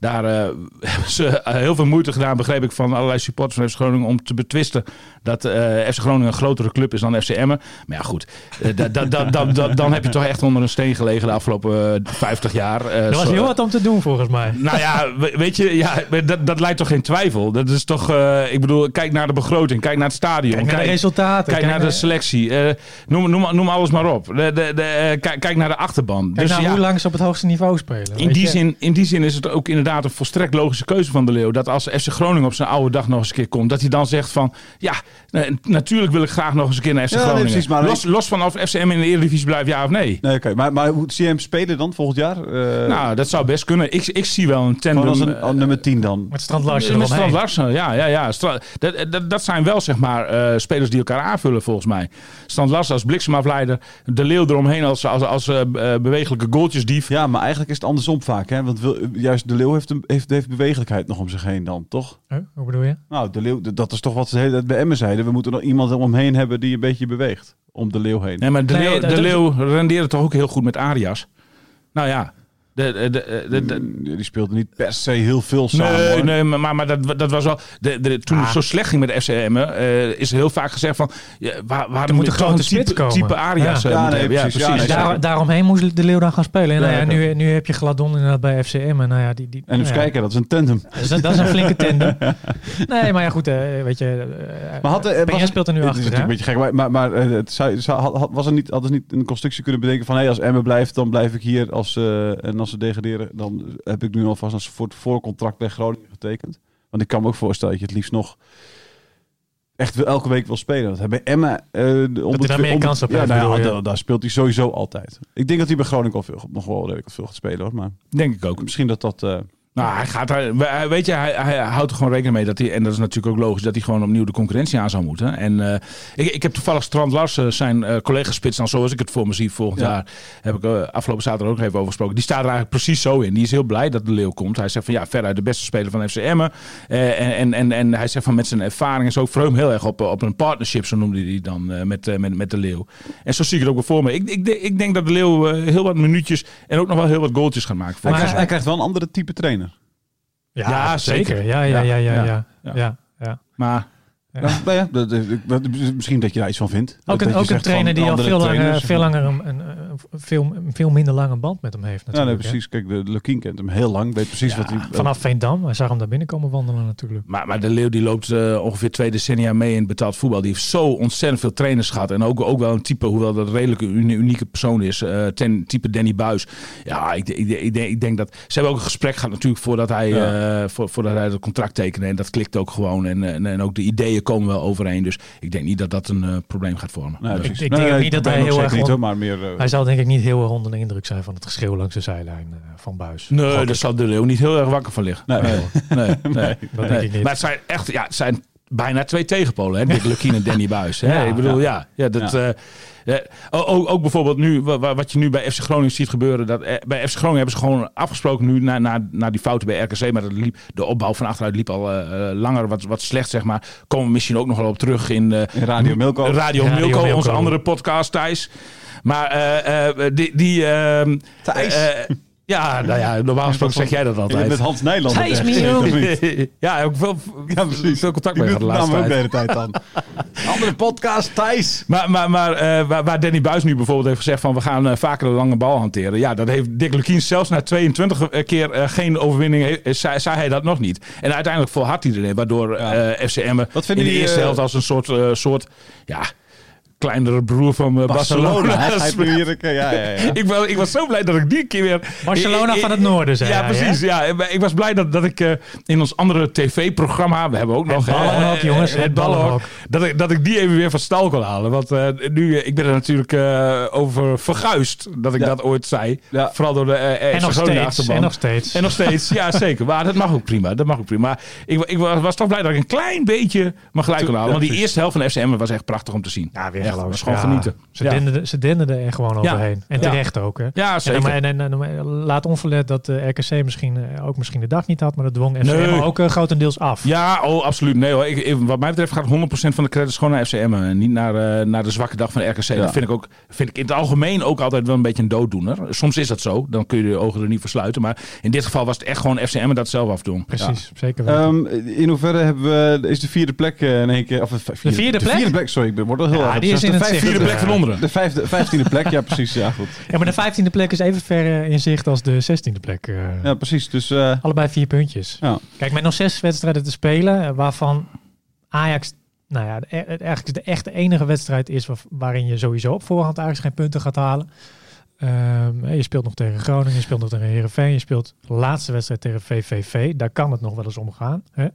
[SPEAKER 3] daar hebben ze heel veel moeite gedaan, begreep ik, van allerlei supporters van FC Groningen om te betwisten dat eh FC Groningen een grotere club is dan FC Emmen. Maar ja, goed, da- da- da- da- da- dan heb je toch echt onder een steen gelegen de afgelopen eh, 50 jaar.
[SPEAKER 2] Er was heel wat om te doen volgens mij.
[SPEAKER 3] nou ja, we- weet je, ja, dat, dat lijkt toch geen twijfel. Dat is toch, eh, ik bedoel, kijk naar de begroting, kijk naar het stadion.
[SPEAKER 2] Kijk naar de resultaten.
[SPEAKER 3] Kijk naar de selectie. eh, noem, noem, noem alles maar op. De, de, de, eh, kijk, kijk naar de achterban.
[SPEAKER 2] Kijk
[SPEAKER 3] dus ja,
[SPEAKER 2] hoe lang ze op het hoogste niveau spelen.
[SPEAKER 3] in, die
[SPEAKER 2] je.
[SPEAKER 3] zin, in die zin is het ook inderdaad een volstrekt logische keuze van de Leeuw. Dat als FC Groningen op zijn oude dag nog eens een keer komt, dat hij dan zegt van, ja, natuurlijk wil ik graag nog eens een keer naar FC
[SPEAKER 1] Ja, nee,
[SPEAKER 3] Groningen.
[SPEAKER 1] precies, maar
[SPEAKER 3] los, los van of FCM in de Eredivisie blijft, ja of nee.
[SPEAKER 1] Nee, oké. Maar, maar hoe zie je hem spelen dan volgend jaar? Eh,
[SPEAKER 3] nou, dat zou best kunnen. Ik, ik zie wel een tandem.
[SPEAKER 1] Een
[SPEAKER 3] eh,
[SPEAKER 1] als nummer 10 dan.
[SPEAKER 2] Met Strand Larsen
[SPEAKER 3] Met Strand. Larsen, ja, ja, ja. Stra- dat, dat, dat zijn wel zeg maar eh, spelers die elkaar aanvullen volgens mij. Strand Larsen als bliksemafleider, De Leeuw eromheen als, als, als eh, bewegelijke goaltjesdief.
[SPEAKER 1] Ja, maar eigenlijk is het andersom vaak. Hè? Want wil, juist de Leeuw heeft, een, heeft, heeft bewegelijkheid nog om zich heen dan, toch?
[SPEAKER 2] Huh? Hoe bedoel je?
[SPEAKER 1] Nou, de Leeuw, dat is toch wat ze de hele tijd bij Emmen zeiden. We moeten nog iemand omheen hebben die een beetje beweegt. Om de Leeuw heen.
[SPEAKER 3] Nee, maar De,
[SPEAKER 2] Nee,
[SPEAKER 3] Leeuw, de Leeuw rendeerde toch ook heel goed met Arias. Nou ja, de, de, de, de- de-
[SPEAKER 1] Mm, die speelde niet per se heel veel samen.
[SPEAKER 3] Nee,
[SPEAKER 1] hoor.
[SPEAKER 3] nee, maar, maar dat, dat was wel. De, de, toen
[SPEAKER 2] Ah.
[SPEAKER 3] het zo slecht ging met de FCM, eh is er heel vaak gezegd van. Ja, waar, waar
[SPEAKER 2] Er moet een grote
[SPEAKER 3] type,
[SPEAKER 2] spits komen.
[SPEAKER 3] type Arias
[SPEAKER 2] Ja.
[SPEAKER 3] eh,
[SPEAKER 1] Ja,
[SPEAKER 3] moeten
[SPEAKER 1] nee,
[SPEAKER 3] hebben.
[SPEAKER 1] precies.
[SPEAKER 2] Dus daar, daaromheen moest de Leeuw dan gaan spelen. En nou
[SPEAKER 1] Ja,
[SPEAKER 2] nu, nu heb je Gladon inderdaad bij FCM. En nou ja, die, die,
[SPEAKER 1] En dus
[SPEAKER 2] ja,
[SPEAKER 1] kijken, dat is een tandem.
[SPEAKER 2] Dus dat, dat is een flinke tandem. Nee, maar ja, goed, eh, weet je. eh,
[SPEAKER 1] Maar had, eh,
[SPEAKER 2] Peña
[SPEAKER 1] was-
[SPEAKER 2] speelt er nu
[SPEAKER 1] het
[SPEAKER 2] achter.
[SPEAKER 1] is
[SPEAKER 2] hè?
[SPEAKER 1] natuurlijk een beetje gek, maar, maar, maar eh, het zou, zou- had, had- was er niet, hadden ze niet een constructie kunnen bedenken van... Hey, als Emmen blijft, dan blijf ik hier. Als, eh, en als ze degraderen, dan heb ik nu alvast een soort voorcontract bij Groningen getekend. Want ik kan me ook voorstellen dat je het liefst nog echt wel elke week wil spelen. Dat hij bij Emmen... eh, de- om
[SPEAKER 2] hij daar meer kans op
[SPEAKER 1] ja,
[SPEAKER 2] heeft,
[SPEAKER 1] nou ja,
[SPEAKER 2] bedoel je?
[SPEAKER 1] daar, daar speelt hij sowieso altijd. Ik denk dat hij bij Groningen al veel, nog wel redelijk veel gaat spelen hoor. Maar
[SPEAKER 3] Denk ik ook.
[SPEAKER 1] misschien dat dat... eh,
[SPEAKER 3] Nou, hij gaat daar, we- weet je, hij, hij houdt er gewoon rekening mee dat hij, en dat is natuurlijk ook logisch, dat hij gewoon opnieuw de concurrentie aan zou moeten. En eh, ik, ik heb toevallig Strand Larsen, zijn eh collega-spits, dan zoals ik het voor me zie volgend
[SPEAKER 1] Ja.
[SPEAKER 3] jaar, heb ik eh, afgelopen zaterdag ook nog even over gesproken. Die staat er eigenlijk precies zo in. Die is heel blij dat de Leeuw komt. Hij zegt van ja, veruit de beste speler van FC Emmen. Eh, en, en, en, en hij zegt van met zijn ervaring en zo, hem heel erg op, op een partnership, zo noemde hij die dan, met, met, met de Leeuw. En zo zie ik het ook wel voor me. Ik, ik, ik denk dat de Leeuw heel wat minuutjes en ook nog wel heel wat goaltjes gaat maken.
[SPEAKER 1] Hij, krijgt, hij krijgt wel een andere type trainer.
[SPEAKER 2] Ja, zeker. ja, Ja. ja. Ja.
[SPEAKER 3] ja.
[SPEAKER 2] ja.
[SPEAKER 3] Maar
[SPEAKER 1] Ja, nou ja, dat- misschien dat je daar iets van vindt.
[SPEAKER 2] Ook een, ook een trainer die al veel langer, veel, langer een, een, een- veel, veel minder lange band met hem heeft
[SPEAKER 1] Ja, nee,
[SPEAKER 2] natuurlijk. hè.
[SPEAKER 1] precies. Kijk, de Lukien kent hem heel lang. Weet precies wat hij...
[SPEAKER 2] Vanaf Veendam, hij zag hem daar binnenkomen wandelen natuurlijk.
[SPEAKER 3] Maar, maar de Leeuw die loopt eh, ongeveer twee decennia mee in het betaald voetbal. Die heeft zo ontzettend veel trainers gehad. En ook, ook wel een type, hoewel dat redelijk een uni- unieke persoon is. eh, ten type Danny Buis. Ja, ik, ik, ik, denk- ik denk dat... Ze hebben ook een gesprek gehad natuurlijk voordat hij,
[SPEAKER 1] Ja.
[SPEAKER 3] eh, voor, voordat hij het contract tekende. En dat klikt ook gewoon. En, en, en ook de ideeën komen wel overeen. Dus ik denk niet dat dat een eh, probleem gaat vormen.
[SPEAKER 1] Nee,
[SPEAKER 2] ik denk ook niet dat hij heel erg
[SPEAKER 1] niet,
[SPEAKER 2] on-
[SPEAKER 1] hoor, maar meer... eh,
[SPEAKER 2] Hij zal denk ik niet heel erg onder de indruk zijn van het geschreeuw langs de zijlijn eh, van Buis.
[SPEAKER 3] Nee, daar zal de Leeuw niet heel erg wakker van liggen.
[SPEAKER 1] Nee.
[SPEAKER 3] nee, nee, nee.
[SPEAKER 2] dat denk
[SPEAKER 3] Nee.
[SPEAKER 2] ik niet.
[SPEAKER 3] Maar het zijn echt, ja, het zijn bijna twee tegenpolen, hè? Dick Lukien en Danny Buis. Hè?
[SPEAKER 2] Ja,
[SPEAKER 3] ik bedoel, ja, ja, dat.
[SPEAKER 1] Ja.
[SPEAKER 3] eh. O- ook, ook bijvoorbeeld nu, wa- wa- wat je nu bij FC Groningen ziet gebeuren. Dat, eh, bij FC Groningen hebben ze gewoon afgesproken nu na, na, na die fouten bij RKC. Maar dat liep, de opbouw van achteruit liep al eh, eh, langer wat, wat slecht, zeg maar. Komen we misschien ook nog wel op terug in, eh,
[SPEAKER 1] in Radio Milko.
[SPEAKER 3] Radio,
[SPEAKER 2] Radio
[SPEAKER 3] Milko,
[SPEAKER 2] Milko.
[SPEAKER 3] onze andere podcast, Thijs. Maar eh, eh, die... die ehm,
[SPEAKER 1] Thijs.
[SPEAKER 3] Ja, nou ja, normaal gesproken zeg jij dat altijd.
[SPEAKER 1] met Hans Nijland.
[SPEAKER 3] Ja, ik veel,
[SPEAKER 1] Ja, precies.
[SPEAKER 3] veel contact mee gehad de laatste
[SPEAKER 1] ook de
[SPEAKER 3] tijd.
[SPEAKER 1] hele tijd dan. Andere podcast, Thijs.
[SPEAKER 3] Maar, maar, maar eh, waar, waar Danny Buis nu bijvoorbeeld heeft gezegd van we gaan eh, vaker de lange bal hanteren. Ja, dat heeft Dick Lukien zelfs na 22 keer eh, geen overwinning, zei, zei hij dat nog niet. En uiteindelijk volhardt hij erin, waardoor eh FCM
[SPEAKER 1] Wat
[SPEAKER 3] in
[SPEAKER 1] vinden
[SPEAKER 3] de
[SPEAKER 1] die,
[SPEAKER 3] eerste helft als een soort, eh, soort ja, kleinere broer van eh, Barcelona.
[SPEAKER 1] Ja, ja, ja.
[SPEAKER 3] ik, was, ik was zo blij dat ik die keer weer...
[SPEAKER 2] Barcelona
[SPEAKER 3] Ik- ik-
[SPEAKER 2] van het noorden, zei
[SPEAKER 3] Ja,
[SPEAKER 2] hij,
[SPEAKER 3] precies. Ja. Ik was blij dat, dat ik eh, in ons andere tv-programma... We hebben ook nog...
[SPEAKER 2] Ballenhok, jongens, het
[SPEAKER 3] Ballenhok. Dat ik, dat ik die even weer van stal kon halen. Want eh, nu, ik ben er natuurlijk eh, over verguisd dat ik
[SPEAKER 1] Ja.
[SPEAKER 3] dat ooit zei.
[SPEAKER 1] Ja.
[SPEAKER 3] Vooral door de eh
[SPEAKER 2] En nog steeds.
[SPEAKER 3] achterban.
[SPEAKER 2] En nog steeds.
[SPEAKER 3] En nog steeds, ja zeker. Maar dat mag ook prima. Dat mag ook prima. Maar ik, ik was, was toch blij dat ik een klein beetje mijn gelijk kon halen. Want die eerste helft van FCM was echt prachtig om te zien.
[SPEAKER 2] Ja, weer
[SPEAKER 3] Echt, was gewoon
[SPEAKER 2] Ja,
[SPEAKER 3] genieten.
[SPEAKER 2] Ze,
[SPEAKER 3] Ja.
[SPEAKER 2] denderden, ze denderden er gewoon
[SPEAKER 3] Ja.
[SPEAKER 2] overheen. En
[SPEAKER 3] Ja.
[SPEAKER 2] terecht ook. Hè.
[SPEAKER 3] Ja,
[SPEAKER 2] En,
[SPEAKER 3] zeker.
[SPEAKER 2] en, en, en- en laat onverlet dat de RKC misschien eh, ook misschien de dag niet had, maar dat dwong FCM
[SPEAKER 3] Nee.
[SPEAKER 2] ook eh, grotendeels af.
[SPEAKER 3] Ja, oh, absoluut. Nee hoor. Ik, wat mij betreft gaat 100% van de credits gewoon naar FCM. En niet naar, eh, naar de zwakke dag van RKC. Dat vind ik, ook, vind ik in het algemeen ook altijd wel een beetje een dooddoener. Soms is dat zo. Dan kun je de ogen er niet voor sluiten. Maar in dit geval was het echt gewoon FCM dat zelf afdoen.
[SPEAKER 2] Precies, zeker wel.
[SPEAKER 1] Ehm, in hoeverre hebben we, is de vierde plek eh, in één keer... Of de, vierde,
[SPEAKER 2] vierde
[SPEAKER 1] De
[SPEAKER 2] plek?
[SPEAKER 1] vierde plek, sorry. Ik ben- word al heel
[SPEAKER 2] Ja,
[SPEAKER 1] erg
[SPEAKER 2] in
[SPEAKER 1] de
[SPEAKER 2] het zicht.
[SPEAKER 3] Vierde plek van onderen.
[SPEAKER 1] de vijfde, vijftiende plek, ja precies. Ja, goed.
[SPEAKER 2] ja, maar de vijftiende plek is even ver eh, in zicht als de zestiende plek. eh.
[SPEAKER 1] Ja, precies. Dus eh,
[SPEAKER 2] Allebei vier puntjes.
[SPEAKER 1] ja.
[SPEAKER 2] Kijk, met nog zes wedstrijden te spelen, waarvan Ajax, nou ja, de- eh, eigenlijk de echte enige wedstrijd is waar- waarin je sowieso op voorhand eigenlijk geen punten gaat halen. Ehm, je speelt nog tegen Groningen, je speelt nog tegen Herenveen, je speelt de laatste wedstrijd tegen VVV. Daar kan het nog wel eens om gaan. Hè?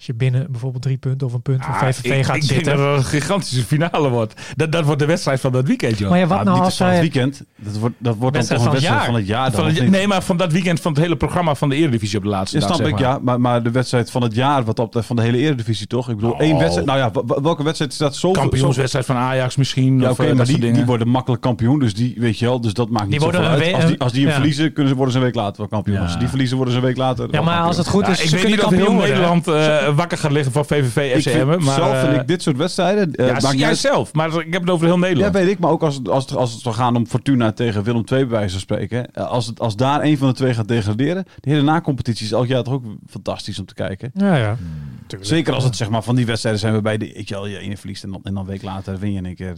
[SPEAKER 2] Als je binnen bijvoorbeeld drie punten of een punt van
[SPEAKER 3] Ah,
[SPEAKER 2] VVV
[SPEAKER 3] ik,
[SPEAKER 2] gaat
[SPEAKER 3] ik denk
[SPEAKER 2] zitten.
[SPEAKER 3] dat het een gigantische finale wordt. Dat, dat wordt de wedstrijd van dat weekend, joh.
[SPEAKER 2] Maar ja, wat
[SPEAKER 1] Ah,
[SPEAKER 2] nou
[SPEAKER 1] niet
[SPEAKER 2] als
[SPEAKER 1] van het weekend. Dat wordt, dat wordt dan
[SPEAKER 2] Wedstrijd
[SPEAKER 1] toch een
[SPEAKER 2] van het
[SPEAKER 1] wedstrijd
[SPEAKER 2] jaar.
[SPEAKER 1] van het jaar. Dan,
[SPEAKER 3] Van
[SPEAKER 1] of
[SPEAKER 3] het- nee, maar van dat weekend van het hele programma van de Eredivisie op de laatste
[SPEAKER 1] Ja,
[SPEAKER 3] dag.
[SPEAKER 1] snap
[SPEAKER 3] zeg
[SPEAKER 1] ik,
[SPEAKER 3] maar.
[SPEAKER 1] ja. Maar, maar de wedstrijd van het jaar, wat op de, van de hele Eredivisie, toch? Ik bedoel, één
[SPEAKER 3] Oh.
[SPEAKER 1] wedstrijd. Nou ja, welke wedstrijd staat zo...
[SPEAKER 3] Kampioenswedstrijd van Ajax misschien.
[SPEAKER 1] Ja,
[SPEAKER 3] of,
[SPEAKER 1] oké,
[SPEAKER 3] eh,
[SPEAKER 1] maar
[SPEAKER 3] dat
[SPEAKER 1] die,
[SPEAKER 3] dingen.
[SPEAKER 1] die worden makkelijk kampioen. Dus die, weet je wel, dus dat maakt niet zoveel uit. Als die, als die hem
[SPEAKER 2] ja.
[SPEAKER 1] verliezen, kunnen ze, worden ze een week later wel kampioen.
[SPEAKER 3] Ja.
[SPEAKER 1] Als ze die verliezen, worden ze een week later
[SPEAKER 2] Ja, maar als het goed is,
[SPEAKER 3] ik
[SPEAKER 2] ze
[SPEAKER 3] weet
[SPEAKER 2] kunnen
[SPEAKER 3] niet of heel
[SPEAKER 2] kampioen worden.
[SPEAKER 3] Nederland eh, wakker gaat liggen van VVV FCM. Maar,
[SPEAKER 1] zelf vind
[SPEAKER 3] eh,
[SPEAKER 1] ik dit soort wedstrijden... eh,
[SPEAKER 3] ja, jij
[SPEAKER 1] uit-
[SPEAKER 3] zelf. Maar ik heb het over heel
[SPEAKER 1] Ja,
[SPEAKER 3] Nederland.
[SPEAKER 1] weet ik. Maar ook als, het- als, het, als het zou gaan om Fortuna tegen Willem II, bij wijze van spreken. eh, Als, het, als daar een van de twee gaat degraderen. De hele na-competitie is elk jaar toch ook fantastisch om te kijken.
[SPEAKER 2] Ja, ja.
[SPEAKER 1] Zeker als het zeg maar van die wedstrijden zijn waarbij de, ik, je, je ene verliest en dan, en dan een week later win je in één keer.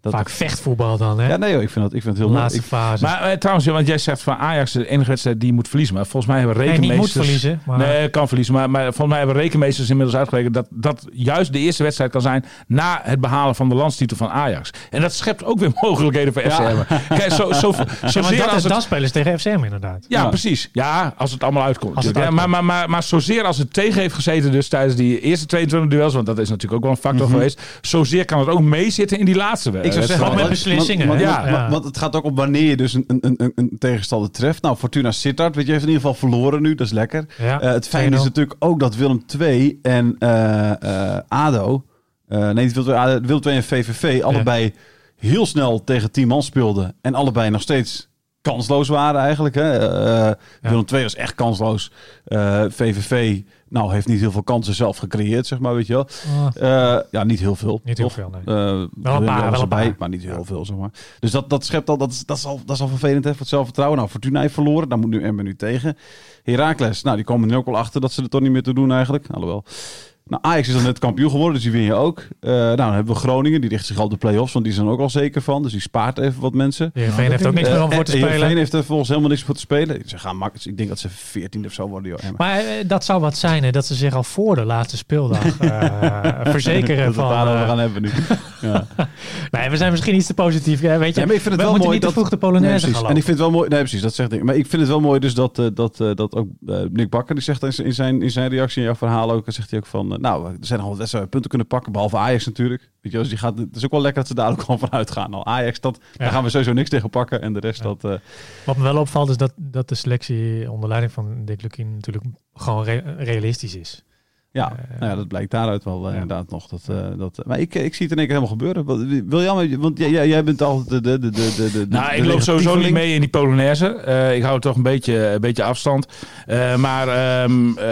[SPEAKER 1] Dat
[SPEAKER 2] Vaak vechtvoetbal dan, hè?
[SPEAKER 1] Ja, nee joh, ik vind het, ik vind het heel mooi.
[SPEAKER 2] laatste
[SPEAKER 1] Ik-
[SPEAKER 2] fase.
[SPEAKER 3] Maar eh, trouwens, ja, want jij zegt van Ajax de enige wedstrijd die je moet verliezen. Maar volgens mij hebben
[SPEAKER 2] nee, niet
[SPEAKER 3] rekenmeesters...
[SPEAKER 2] moet verliezen. Maar
[SPEAKER 3] Nee, kan verliezen. Maar, maar volgens mij hebben rekenmeesters inmiddels uitgerekend dat dat juist de eerste wedstrijd kan zijn na het behalen van de landstitel van Ajax. En dat schept ook weer mogelijkheden voor FC Emmen. Kijk, zo, zo,
[SPEAKER 2] Ja, maar
[SPEAKER 3] zozeer
[SPEAKER 2] dat,
[SPEAKER 3] als
[SPEAKER 2] is,
[SPEAKER 3] het...
[SPEAKER 2] dan spelen ze tegen FCM inderdaad.
[SPEAKER 3] Ja,
[SPEAKER 1] Ja.
[SPEAKER 3] precies. Ja, als het allemaal uitkomt.
[SPEAKER 2] Als het
[SPEAKER 3] natuurlijk. ja, maar, maar, maar, maar zozeer als het tegen heeft gezeten dus tijdens die eerste 22 duels, want dat is natuurlijk ook wel een factor
[SPEAKER 1] Mhm.
[SPEAKER 3] geweest, zozeer kan het ook meezitten in die laatste, we-
[SPEAKER 1] Ik zou zeggen,
[SPEAKER 2] Ook met beslissingen,
[SPEAKER 1] Want,
[SPEAKER 2] Ja.
[SPEAKER 1] want- want het gaat ook om wanneer je dus een, een, een, een tegenstander treft. Nou, Fortuna Sittard, weet je, heeft in ieder geval verloren nu. Dat is lekker.
[SPEAKER 2] Ja,
[SPEAKER 1] Eh, het fijne is
[SPEAKER 2] 2-0.
[SPEAKER 1] natuurlijk ook dat Willem II en eh, eh, ADO... nee, Willem II, ADO, Willem II en VVV allebei heel snel tegen 10 man speelden. En allebei nog steeds kansloos waren eigenlijk. Hè. Eh, Willem II was echt kansloos. Eh, VVV nou, heeft niet heel veel kansen zelf gecreëerd, zeg maar, weet je wel. Eh, ja, niet heel veel.
[SPEAKER 2] Niet heel veel, nee. Wel een paar, wel paar.
[SPEAKER 1] maar niet heel veel, zeg maar. Dus dat, dat schept al, dat is, dat is al, dat is al vervelend hè, voor het zelfvertrouwen. Nou, Fortuna heeft verloren, daar moet nu Emmen nu tegen. Heracles, nou, die komen er ook al achter dat ze er toch niet meer te doen eigenlijk. Alhoewel. Nou, Ajax is dan net kampioen geworden, dus die win je ook. Eh, nou, dan hebben we Groningen, die richt zich al op de play-offs, want die zijn er ook al zeker van. Dus die spaart even wat mensen.
[SPEAKER 2] Heerenveen heeft ook niks meer om voor te
[SPEAKER 1] Eh,
[SPEAKER 2] spelen.
[SPEAKER 1] Heerenveen heeft er volgens helemaal niks voor te spelen. Ze gaan makkelijk, ik denk dat ze 14 of zo worden, joh.
[SPEAKER 2] Maar eh, dat zou wat zijn, hè, dat ze zich al voor de laatste speeldag eh, verzekeren
[SPEAKER 1] dat we
[SPEAKER 2] van...
[SPEAKER 1] daarover
[SPEAKER 2] eh,
[SPEAKER 1] gaan hebben nu. Ja.
[SPEAKER 2] nee, we zijn misschien iets te positief. Hè, weet je,
[SPEAKER 1] Ja, maar ik vind het
[SPEAKER 2] we
[SPEAKER 1] wel mooi
[SPEAKER 2] niet te
[SPEAKER 1] dat
[SPEAKER 2] vroeg de
[SPEAKER 1] Nee,
[SPEAKER 2] Polonaise gaan
[SPEAKER 1] En ik vind het wel mooi. Nee, precies, dat zegt ik. Maar ik vind het wel mooi dus dat, dat, dat ook Nick Bakker die zegt in zijn- in zijn, reactie in jouw verhaal ook, zegt hij ook van, nou, er zijn nog wel wedstrijden punten kunnen pakken, behalve Ajax natuurlijk. Weet je, dus die gaat, het is ook wel lekker dat ze daar ook gewoon van uitgaan. Nou, Ajax, dat, daar gaan we sowieso niks tegen pakken. En de rest, dat... eh,
[SPEAKER 2] Wat me wel opvalt is dat, dat de selectie onder leiding van Dick Lukien natuurlijk gewoon re- realistisch is.
[SPEAKER 1] Ja,
[SPEAKER 2] Eh,
[SPEAKER 1] nou ja, dat blijkt daaruit wel eh,
[SPEAKER 2] ja.
[SPEAKER 1] inderdaad nog. Dat, eh, dat, maar ik, ik zie het in één keer helemaal gebeuren. Wil Jan, want jij, jij- bent altijd de... de, de, de, de, de
[SPEAKER 3] Nou,
[SPEAKER 1] de
[SPEAKER 3] ik loop sowieso niet mee in die Polonaise. Eh, ik hou toch een beetje, een beetje afstand. Eh, maar ehm, eh,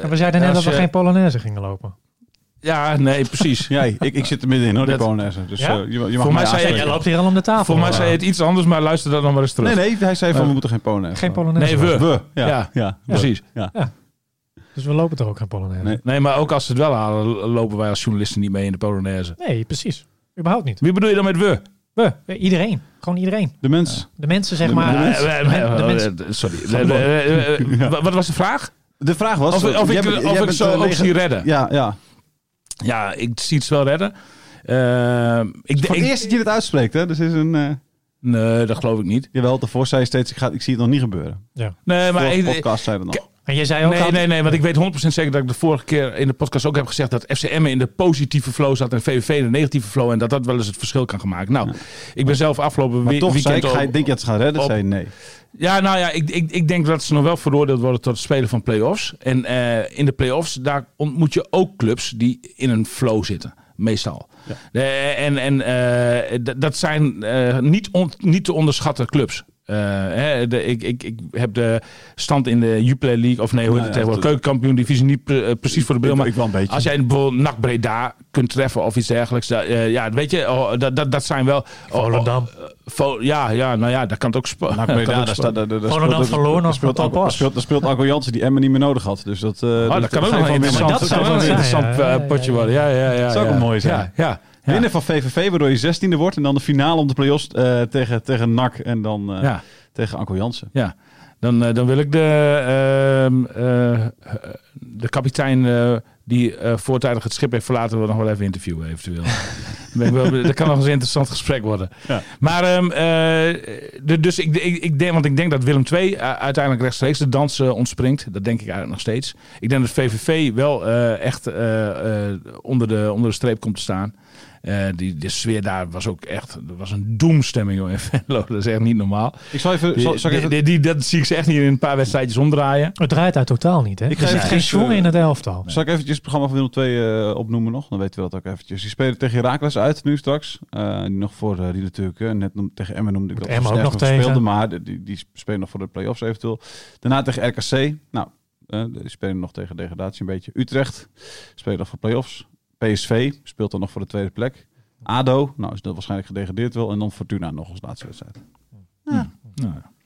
[SPEAKER 2] Maar we zeiden net dat we
[SPEAKER 3] je-
[SPEAKER 2] geen Polonaise gingen lopen.
[SPEAKER 3] Ja, nee, precies.
[SPEAKER 1] Jij, ik, ik zit er middenin hoor, de
[SPEAKER 3] Dat-
[SPEAKER 1] Polonaise. Dus
[SPEAKER 2] Ja?
[SPEAKER 1] je, je mag
[SPEAKER 3] Voor
[SPEAKER 1] mij
[SPEAKER 3] zei je-.
[SPEAKER 2] Jij loopt hier al om de tafel.
[SPEAKER 3] Voor mij zei je het iets anders, maar luister dan nog maar eens terug.
[SPEAKER 1] Nee, nee, hij zei van we moeten geen Polonaise.
[SPEAKER 2] Geen Polonaise.
[SPEAKER 3] Nee, we.
[SPEAKER 1] ja.
[SPEAKER 3] Ja,
[SPEAKER 1] ja,
[SPEAKER 3] Precies.
[SPEAKER 2] Dus we lopen toch ook geen Polonaise?
[SPEAKER 1] Nee.
[SPEAKER 3] Nee, maar ook als ze het wel halen, lopen wij als journalisten niet mee in de Polonaise.
[SPEAKER 2] Nee, precies. Überhaupt niet.
[SPEAKER 3] Wie bedoel je dan met we?
[SPEAKER 2] We, iedereen. Gewoon iedereen.
[SPEAKER 1] De mens.
[SPEAKER 2] De mensen, zeg
[SPEAKER 1] De-
[SPEAKER 2] maar.
[SPEAKER 1] de
[SPEAKER 3] Sorry. Eh, eh, eh, Wat was de vraag?
[SPEAKER 1] De vraag was...
[SPEAKER 3] Of, ik,
[SPEAKER 1] bent-
[SPEAKER 3] of ik zo ook zie redden?
[SPEAKER 1] Ja, ja.
[SPEAKER 3] Ja, ik zie het wel redden. Eh, ik,
[SPEAKER 1] Voor
[SPEAKER 3] denk-
[SPEAKER 1] het eerst dat je het uitspreekt, hè? Dus is een... eh
[SPEAKER 3] Nee, dat geloof ik niet.
[SPEAKER 1] jawel, daarvoor zei je steeds, ik, ga, ik zie het nog niet gebeuren.
[SPEAKER 2] Ja.
[SPEAKER 3] Nee, maar
[SPEAKER 1] Vorige
[SPEAKER 3] ik,
[SPEAKER 1] podcast zei dat nog.
[SPEAKER 2] En jij zei ook
[SPEAKER 3] nee,
[SPEAKER 2] al...
[SPEAKER 3] nee, nee, want ik weet 100% zeker dat ik de vorige keer in de podcast ook heb gezegd dat FCM in de positieve flow zat en VVV in de negatieve flow en dat dat wel eens het verschil kan gaan maken. Nou, ik ben zelf afgelopen
[SPEAKER 1] Maar toch zei
[SPEAKER 3] weekend
[SPEAKER 1] ik, ga je, denk je dat ze gaan redden?
[SPEAKER 3] op-
[SPEAKER 1] zei nee.
[SPEAKER 3] Ja, nou ja, ik, ik, ik denk dat ze nog wel veroordeeld worden tot het spelen van play-offs. En eh, in de play-offs, daar ontmoet je ook clubs die in een flow zitten. Meestal. Eh, en en eh, dat zijn eh, niet, on- niet te onderschatten clubs. Eh, hè, de, ik, ik, ik heb de stand in de Jupiler League, of nee, hoe heet het tegenwoordig,
[SPEAKER 1] dat-
[SPEAKER 3] keukenkampioen divisie niet pre- eh, precies voor de bril.
[SPEAKER 1] Ik,
[SPEAKER 3] Maar
[SPEAKER 1] ik wel een beetje.
[SPEAKER 3] als jij bijvoorbeeld NAC Breda kunt treffen of iets dergelijks. da- eh, ja, weet je, oh, dat, dat, dat zijn wel... oh,
[SPEAKER 2] Volendam.
[SPEAKER 3] oh, eh, Vo- ja, ja, nou ja, dat kan het ook...
[SPEAKER 1] Nou, Breda,
[SPEAKER 3] ook
[SPEAKER 1] daar staat...
[SPEAKER 2] Volendam nog
[SPEAKER 1] daar speelt Anko-
[SPEAKER 2] Top
[SPEAKER 1] daar speelt- Anko Jansen, die Emmen niet meer nodig had. Dus dat...
[SPEAKER 3] dat kan ook nog een interessant,
[SPEAKER 2] dat
[SPEAKER 3] dat
[SPEAKER 2] wel
[SPEAKER 3] een interessant potje worden. Ja, ja, ja.
[SPEAKER 1] Zou ook mooi zijn.
[SPEAKER 3] Ja, ja. Ja.
[SPEAKER 1] Winnen van VVV, waardoor je 16e wordt. En dan de finale om de play-offs eh, tegen, tegen NAC en dan eh,
[SPEAKER 3] Ja,
[SPEAKER 1] tegen Anko Jansen.
[SPEAKER 3] ja. Dan, eh, dan wil ik de, ehm, eh, de kapitein die voortijdig het schip heeft verlaten, wel nog wel even interviewen eventueel. Dat kan nog eens een interessant gesprek worden.
[SPEAKER 1] Ja.
[SPEAKER 3] Maar ehm, eh, de- dus ik, ik, ik denk, want ik denk dat Willem II uiteindelijk rechtstreeks de dans ontspringt. Dat denk ik eigenlijk nog steeds. Ik denk dat VVV wel echt onder, de, onder de streep komt te staan. Eh, die, de sfeer daar was ook echt, er was een doemstemming joh, in Venlo. Dat is echt niet normaal.
[SPEAKER 1] Ik zal even...
[SPEAKER 3] Die,
[SPEAKER 1] zal, zal ik even
[SPEAKER 3] die, die- dat zie ik ze echt niet in een paar wedstrijdjes omdraaien.
[SPEAKER 2] Het draait uit totaal niet, hè?
[SPEAKER 1] Ik
[SPEAKER 2] er
[SPEAKER 1] even-
[SPEAKER 2] geen jongen in het elftal.
[SPEAKER 1] Zal ik eventjes het programma van Willem 2 eh, opnoemen nog? Dan weten we dat ook eventjes. Die spelen tegen Herakles uit nu straks. Eh, die nog voor eh, die natuurlijk eh, net noem- tegen Emmen noemde ik dat
[SPEAKER 2] Emmen ook nog tegen.
[SPEAKER 1] speelden, maar die, die, spelen nog voor de play-offs eventueel. Daarna tegen RKC. Nou, eh, die spelen nog tegen degradatie een beetje. Utrecht spelen nog voor play-offs. PSV speelt dan nog voor de tweede plek. ADO, nou is dat waarschijnlijk gedegradeerd wel. En dan Fortuna nog als laatste wedstrijd.
[SPEAKER 3] Nou,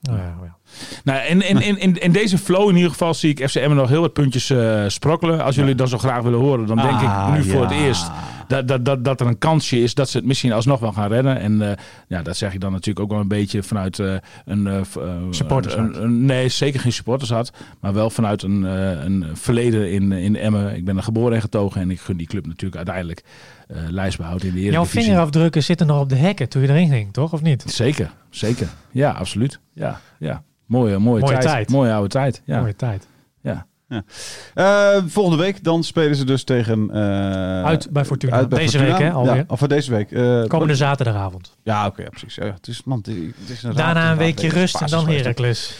[SPEAKER 2] Nou ja, ja.
[SPEAKER 3] Nou, in, in, in, in, in deze flow in ieder geval zie ik FCM nog heel wat puntjes eh, sprokkelen. Als jullie dat zo graag willen horen, dan denk
[SPEAKER 1] Ah,
[SPEAKER 3] ik nu voor het eerst dat, dat, dat, dat er een kansje is dat ze het misschien alsnog wel gaan redden. En eh, ja, dat zeg ik dan natuurlijk ook wel een beetje vanuit eh, een...
[SPEAKER 2] Supportershart.
[SPEAKER 3] een- een- Nee, zeker geen supportershart. Maar wel vanuit een, een verleden in, in Emmen. Ik ben er geboren en getogen en ik gun die club natuurlijk uiteindelijk eh lijstbehoud in de
[SPEAKER 2] Jouw
[SPEAKER 3] Eredivisie.
[SPEAKER 2] vingerafdrukken zitten nog op de hekken toen je erin ging, toch? Of niet?
[SPEAKER 3] Zeker, zeker. Ja, absoluut. Ja, ja. Mooie, mooie,
[SPEAKER 2] Mooie
[SPEAKER 3] tijd.
[SPEAKER 2] tijd.
[SPEAKER 3] Mooie oude tijd. Ja.
[SPEAKER 2] Mooie tijd.
[SPEAKER 3] Ja.
[SPEAKER 1] Eh, volgende week dan spelen ze dus tegen... eh,
[SPEAKER 2] Uit bij Fortuna.
[SPEAKER 1] uit bij
[SPEAKER 2] Deze
[SPEAKER 1] Fortuna.
[SPEAKER 2] week, hè, alweer.
[SPEAKER 1] Ja, of voor deze week. Eh,
[SPEAKER 2] Komende zaterdagavond.
[SPEAKER 1] Ja, oké, precies. Ja, het is, man, het is- een raad-
[SPEAKER 2] Daarna een weekje
[SPEAKER 1] week.
[SPEAKER 2] rust en dan. Heracles.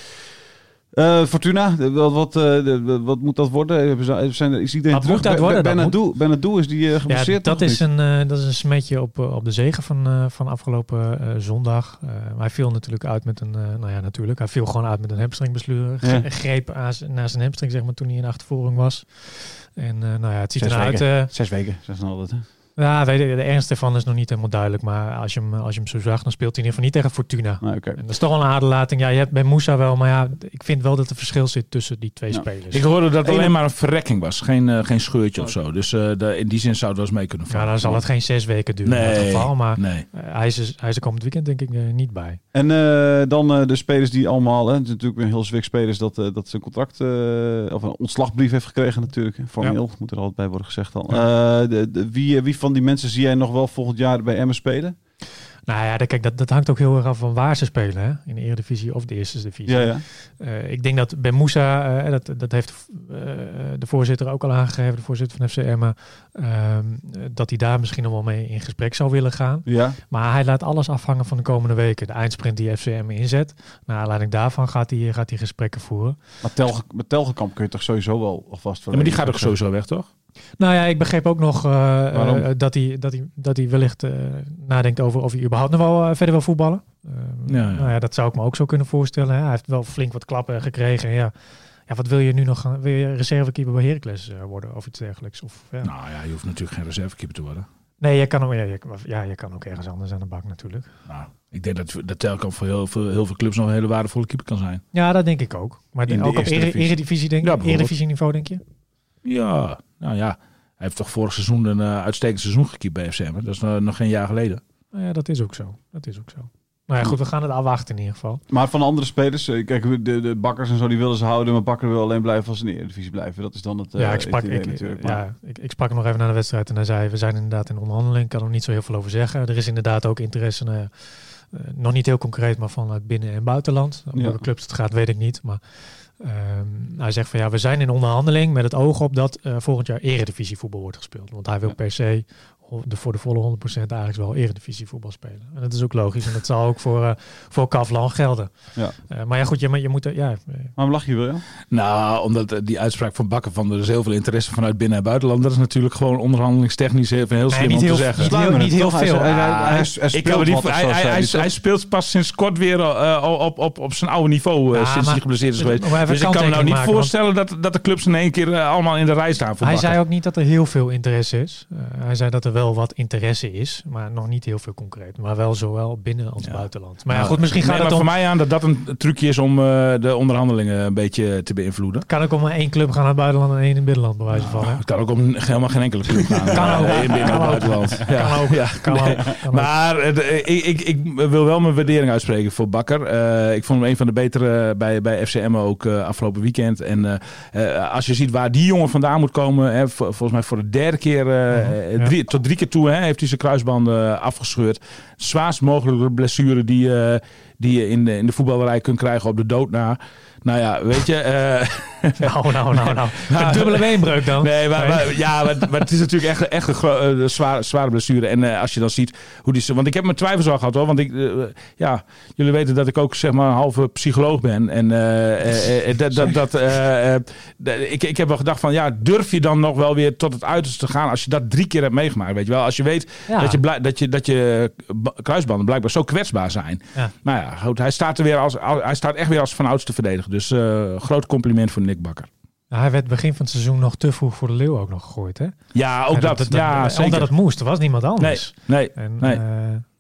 [SPEAKER 1] Eh, Fortuna, wat, wat, eh, de- wat moet dat worden? Zijn, er- is iedereen
[SPEAKER 2] Wat
[SPEAKER 1] terug?
[SPEAKER 2] moet dat worden? Dat
[SPEAKER 1] Benadou Benadou is die eh
[SPEAKER 2] Ja,
[SPEAKER 1] geblesseerd?
[SPEAKER 2] dat
[SPEAKER 1] nog
[SPEAKER 2] is,
[SPEAKER 1] niet?
[SPEAKER 2] een, eh, dat is een smetje op, eh, op de zegen van, eh, van afgelopen eh, zondag. Eh, hij viel natuurlijk uit met een, eh, nou ja, natuurlijk. Hij viel gewoon uit met een hamstringblessure.
[SPEAKER 1] Ja.
[SPEAKER 2] Greep naar zijn hamstring, zeg maar, toen hij in achtervoering was. En eh, nou ja, het ziet
[SPEAKER 1] Zes
[SPEAKER 2] eruit.
[SPEAKER 1] weken.
[SPEAKER 2] eh,
[SPEAKER 1] Zes weken, zes en altijd. hè?
[SPEAKER 2] Ja, weet de ernst ervan is nog niet helemaal duidelijk. Maar als je hem, als je hem zo zag, dan speelt hij in ieder geval niet tegen Fortuna. En dat is toch wel een aderlating. Ja, je hebt bij Moussa wel, maar ja, ik vind wel dat er verschil zit tussen die twee
[SPEAKER 1] Ja.
[SPEAKER 2] spelers.
[SPEAKER 3] Ik hoorde dat het alleen maar een verrekking was. Geen, eh, geen scheurtje of zo. Dus eh, de- in die zin zou het wel eens mee kunnen
[SPEAKER 2] ja,
[SPEAKER 3] vallen.
[SPEAKER 2] dan zal het geen zes weken duren in dat geval. Maar
[SPEAKER 3] nee.
[SPEAKER 2] eh, hij, is, hij is er komend weekend denk ik niet bij.
[SPEAKER 1] En eh, dan eh, de spelers die allemaal, hè, het is natuurlijk een heel zwik spelers dat, eh, dat zijn contract eh, of een ontslagbrief heeft gekregen natuurlijk. Formeel moet er altijd bij worden gezegd dan. Eh, de, de- wie, wie van die mensen zie jij nog wel volgend jaar bij Emmen spelen?
[SPEAKER 2] Nou ja, dat- kijk, dat, dat hangt ook heel erg af van waar ze spelen. Hè? In de Eredivisie of de Eerste Divisie.
[SPEAKER 1] Ja, ja.
[SPEAKER 2] Eh, ik denk dat Ben Moussa, eh, dat, dat heeft eh, de voorzitter ook al aangegeven, de voorzitter van FC Emmen, ehm, eh, dat hij daar misschien nog wel mee in gesprek zou willen gaan.
[SPEAKER 1] Ja,
[SPEAKER 2] Maar hij laat alles afhangen van de komende weken. De eindsprint die FC Emmen inzet. Naar aanleiding daarvan gaat hij, gaat hij gesprekken voeren.
[SPEAKER 1] maar Telge, met Telgekamp kun je toch sowieso wel alvast voor
[SPEAKER 3] Ja, maar die gaat ook sowieso weg, toch?
[SPEAKER 2] Nou ja, ik begreep ook nog eh, eh, dat, hij, dat, hij, dat hij wellicht eh, nadenkt over of hij überhaupt nog wel verder wil voetballen. Ehm,
[SPEAKER 3] Ja, ja.
[SPEAKER 2] Nou ja, dat zou ik me ook zo kunnen voorstellen. Hè. Hij heeft wel flink wat klappen gekregen. Ja. Ja, wat wil je nu nog gaan? Wil je reservekeeper bij Heracles worden of iets dergelijks? Of, ja.
[SPEAKER 3] Nou ja, je hoeft natuurlijk geen reservekeeper te worden.
[SPEAKER 2] Nee, je kan, ook, ja, je, ja, je kan ook ergens anders aan de bak natuurlijk.
[SPEAKER 3] Nou, ik denk dat, dat Telkamp voor heel veel, heel veel clubs nog een hele waardevolle keeper kan zijn.
[SPEAKER 2] Ja, dat denk ik ook. Maar
[SPEAKER 3] de
[SPEAKER 2] ook op eredivisie, denk,
[SPEAKER 3] Ja,
[SPEAKER 2] eredivisie niveau, denk je?
[SPEAKER 3] Ja, nou ja. Hij heeft toch vorig seizoen een eh, uitstekend seizoen gekiept bij FCM. Dat is nog, nog geen jaar geleden.
[SPEAKER 2] Nou ja, dat is ook zo. Dat is ook zo. Nou ja, goed, we gaan het afwachten in ieder geval.
[SPEAKER 1] Maar van andere spelers, eh, kijk, de, de bakkers en zo, die willen ze houden, maar bakker wil alleen blijven als ze in de Eredivisie blijven. Dat is dan het, eh,
[SPEAKER 2] ja, ik sprak, ik,
[SPEAKER 1] natuurlijk. Maar-
[SPEAKER 2] ja, ik, ik sprak hem nog even na de wedstrijd en hij zei, we zijn inderdaad in onderhandeling. Ik kan er niet zo heel veel over zeggen. Er is inderdaad ook interesse, nou ja, eh, nog niet heel concreet, maar vanuit binnen- en buitenland. Om
[SPEAKER 1] Ja.
[SPEAKER 2] welke clubs het gaat, weet ik niet. Maar ehm, hij zegt van ja, we zijn in onderhandeling met het oog op dat eh, volgend jaar eredivisie voetbal wordt gespeeld. Want hij wil
[SPEAKER 1] Ja.
[SPEAKER 2] per se de, voor de volle 100% eigenlijk wel eredivisie voetbal spelen. En dat is ook logisch en dat zal ook voor, eh voor Kavlan gelden.
[SPEAKER 1] Ja.
[SPEAKER 2] Eh, maar ja goed, je, moet- je moet er, ja, eh,
[SPEAKER 1] Waarom lach je wel? Ja?
[SPEAKER 3] Nou, omdat die uitspraak van Bakker van er is heel veel interesse vanuit binnen- en buitenland. Dat is natuurlijk gewoon onderhandelingstechnisch even heel slim om
[SPEAKER 2] heel-
[SPEAKER 3] te zeggen.
[SPEAKER 2] niet heel- niet heel veel.
[SPEAKER 1] Hij, speelt
[SPEAKER 3] pas sinds kort weer eh, op, op, op zijn oude niveau eh,
[SPEAKER 2] Ja,
[SPEAKER 3] sinds
[SPEAKER 2] maar-
[SPEAKER 3] hij geblesseerd is geweest. Dus ik kan me nou niet
[SPEAKER 2] maken, want-
[SPEAKER 3] voorstellen dat, dat de clubs in één keer allemaal in de rij staan voor
[SPEAKER 2] Hij
[SPEAKER 3] Bakker.
[SPEAKER 2] zei ook niet dat er heel veel interesse is. Eh, hij zei dat er wel wat interesse is, maar nog niet heel veel concreet. Maar wel zowel binnen als
[SPEAKER 3] Ja.
[SPEAKER 2] buitenland. Maar ja,
[SPEAKER 3] Nou,
[SPEAKER 2] goed, misschien gaat
[SPEAKER 3] maar
[SPEAKER 2] het om...
[SPEAKER 3] voor mij aan dat dat een trucje is om eh, de onderhandelingen een beetje te beïnvloeden.
[SPEAKER 2] Kan ook om maar één club gaan naar het buitenland en één in het binnenland, bij wijze van.
[SPEAKER 3] Het kan ook om helemaal geen enkele club gaan.
[SPEAKER 2] Kan
[SPEAKER 3] eh,
[SPEAKER 2] ook.
[SPEAKER 3] In binnen-
[SPEAKER 2] Kan ook.
[SPEAKER 3] Ja.
[SPEAKER 2] Kan ook.
[SPEAKER 3] Ja.
[SPEAKER 2] Kan
[SPEAKER 3] Nee.
[SPEAKER 2] ook. Kan.
[SPEAKER 3] Maar eh, ik, ik, ik wil wel mijn waardering uitspreken voor Bakker. Ik vond hem een van de betere bij, bij FCM ook afgelopen weekend. En als je ziet waar die jongen vandaan moet komen. Hè, vol- volgens mij voor de derde keer, drie, tot drie keer toe, hè, heeft hij zijn kruisband eh, afgescheurd. Zwaarst mogelijke blessure die, eh, die je in de, in de voetballerij kunt krijgen op de dood na. Nou ja, weet je...
[SPEAKER 2] Nou, nou, nou, nou. Een dubbele beenbreuk dan.
[SPEAKER 3] Nee, maar, maar- ja, maar, maar het is natuurlijk echt, echt een eh, zware, zware blessure. En eh, als je dan ziet hoe die... Want ik heb mijn twijfels al gehad hoor. Want ik, eh, ja, jullie weten dat ik ook zeg maar een halve psycholoog ben. En dat, dat, dat, ik, ik heb wel gedacht van... Ja, durf je dan nog wel weer tot het uiterste te gaan als je dat drie keer hebt meegemaakt? Weet je wel? Als je weet
[SPEAKER 2] Ja.
[SPEAKER 3] dat, je, blij- dat, je, dat je ba- kruisbanden blijkbaar zo kwetsbaar zijn.
[SPEAKER 2] Ja.
[SPEAKER 3] Nou ja, goed, hij staat, er weer als, al- hij staat echt weer als van ouds te verdedigen. Dus groot compliment voor Nick Bakker.
[SPEAKER 2] Hij werd begin van het seizoen nog te vroeg voor de Leeuw ook nog gegooid. Hè?
[SPEAKER 3] Ja, ook
[SPEAKER 2] Ja,
[SPEAKER 3] dat. ja, zeker.
[SPEAKER 2] Omdat het moest, er was niemand anders.
[SPEAKER 3] Nee,
[SPEAKER 2] En,
[SPEAKER 3] Nee.
[SPEAKER 2] eh,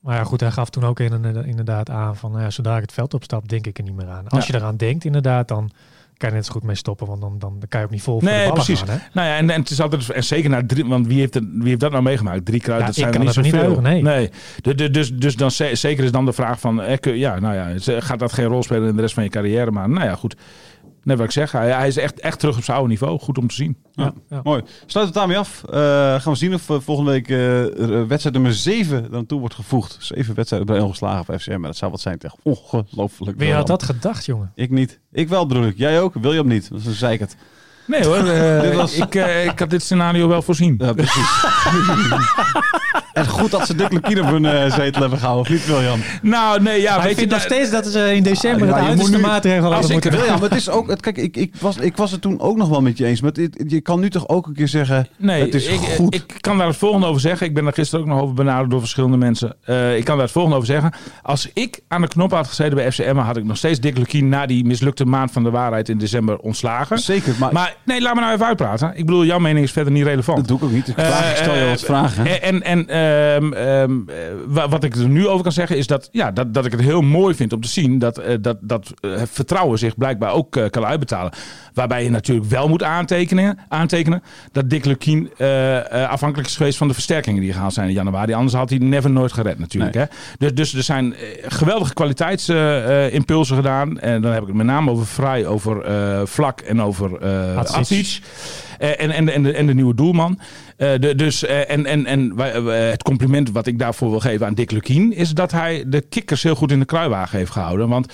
[SPEAKER 2] maar ja, goed, hij gaf toen ook in, inderdaad aan van, nou ja, zodra ik het veld opstap, denk ik er niet meer aan. Als
[SPEAKER 3] Ja.
[SPEAKER 2] je eraan denkt, inderdaad, dan kan je net zo goed mee stoppen, want dan, dan kan je ook niet vol voor
[SPEAKER 3] Nee,
[SPEAKER 2] de
[SPEAKER 3] precies.
[SPEAKER 2] gaan. Hè?
[SPEAKER 3] Nou ja, en, en het is altijd, en zeker na drie, want wie heeft, het, wie heeft dat nou meegemaakt? Drie kruiden,
[SPEAKER 2] Ja,
[SPEAKER 3] dat zijn er niet
[SPEAKER 2] het niet
[SPEAKER 3] zoveel.
[SPEAKER 2] heugen, nee.
[SPEAKER 3] De- de- dus, dus dan ze- zeker is dan de vraag van, eh, ja, nou ja, ze- gaat dat geen rol spelen in de rest van je carrière? Maar nou ja, goed. Net wat ik zeg, hij, hij is echt, echt terug op zijn oude niveau. Goed om te zien.
[SPEAKER 1] Ja.
[SPEAKER 2] Ja.
[SPEAKER 1] Mooi. Sluit het daarmee af. Eh, gaan we zien of eh, volgende week eh, wedstrijd nummer 7 dan toe wordt gevoegd. Zeven wedstrijden bij ongeslagen op FCM. Maar dat zou wat zijn tegen ongelooflijk
[SPEAKER 2] Wie had dat gedacht, jongen?
[SPEAKER 1] Ik niet. Ik wel bedoel ik. Jij ook? William niet. Dat is een zeikert.
[SPEAKER 3] Nee hoor, eh,
[SPEAKER 1] Dit was-
[SPEAKER 3] ik, eh, ik had dit scenario wel voorzien.
[SPEAKER 1] Ja, precies. en goed dat ze Dick Lukien op hun eh, zetel hebben gehouden, of niet William?
[SPEAKER 3] Nou, nee, ja,
[SPEAKER 2] Maar ik
[SPEAKER 3] weet je...
[SPEAKER 2] nog steeds dat ze in december
[SPEAKER 1] Ja,
[SPEAKER 2] het uiterste
[SPEAKER 1] moet nu-
[SPEAKER 2] maatregel
[SPEAKER 3] Als
[SPEAKER 2] hadden
[SPEAKER 3] ik-
[SPEAKER 2] moeten
[SPEAKER 1] William, het is ook... Het, kijk, ik, ik, was, ik was het toen ook nog wel met je eens. Maar het, je kan nu toch ook een keer zeggen...
[SPEAKER 3] Nee,
[SPEAKER 1] het is
[SPEAKER 3] ik,
[SPEAKER 1] goed.
[SPEAKER 3] ik kan daar het volgende over zeggen. Ik ben daar gisteren ook nog over benaderd door verschillende mensen. Eh, ik kan daar het volgende over zeggen. Als ik aan de knop had gezeten bij FCM, had ik nog steeds Dick Lukien na die mislukte maand van de waarheid in december ontslagen.
[SPEAKER 1] Zeker, maar,
[SPEAKER 3] Maar nee, laat me nou even uitpraten. Ik bedoel, jouw mening is verder niet relevant.
[SPEAKER 1] dat doe ik ook niet. Ik, vraag, ik stel je
[SPEAKER 3] Eh,
[SPEAKER 1] wat vragen.
[SPEAKER 3] En, en, ehm, ehm, eh, wa- wat ik er nu over kan zeggen is dat, ja, dat, dat ik het heel mooi vind om te zien dat, eh, dat, dat eh, het vertrouwen zich blijkbaar ook kan uitbetalen. Waarbij je natuurlijk wel moet aantekenen, aantekenen dat Dick Lukien afhankelijk is geweest van de versterkingen die gehaald zijn in januari. Anders had hij never nooit gered natuurlijk. Hè? Dus, dus er zijn geweldige kwaliteitsimpulsen gedaan. En dan heb ik het met name over Vrij, over Vlak en over
[SPEAKER 2] Atsic.
[SPEAKER 3] Eh, en, en, en, de, en de nieuwe doelman. Eh, de, dus, eh, en en, en het compliment wat ik daarvoor wil geven aan Dick Lukien... is dat hij de kikkers heel goed in de kruiwagen heeft gehouden. Want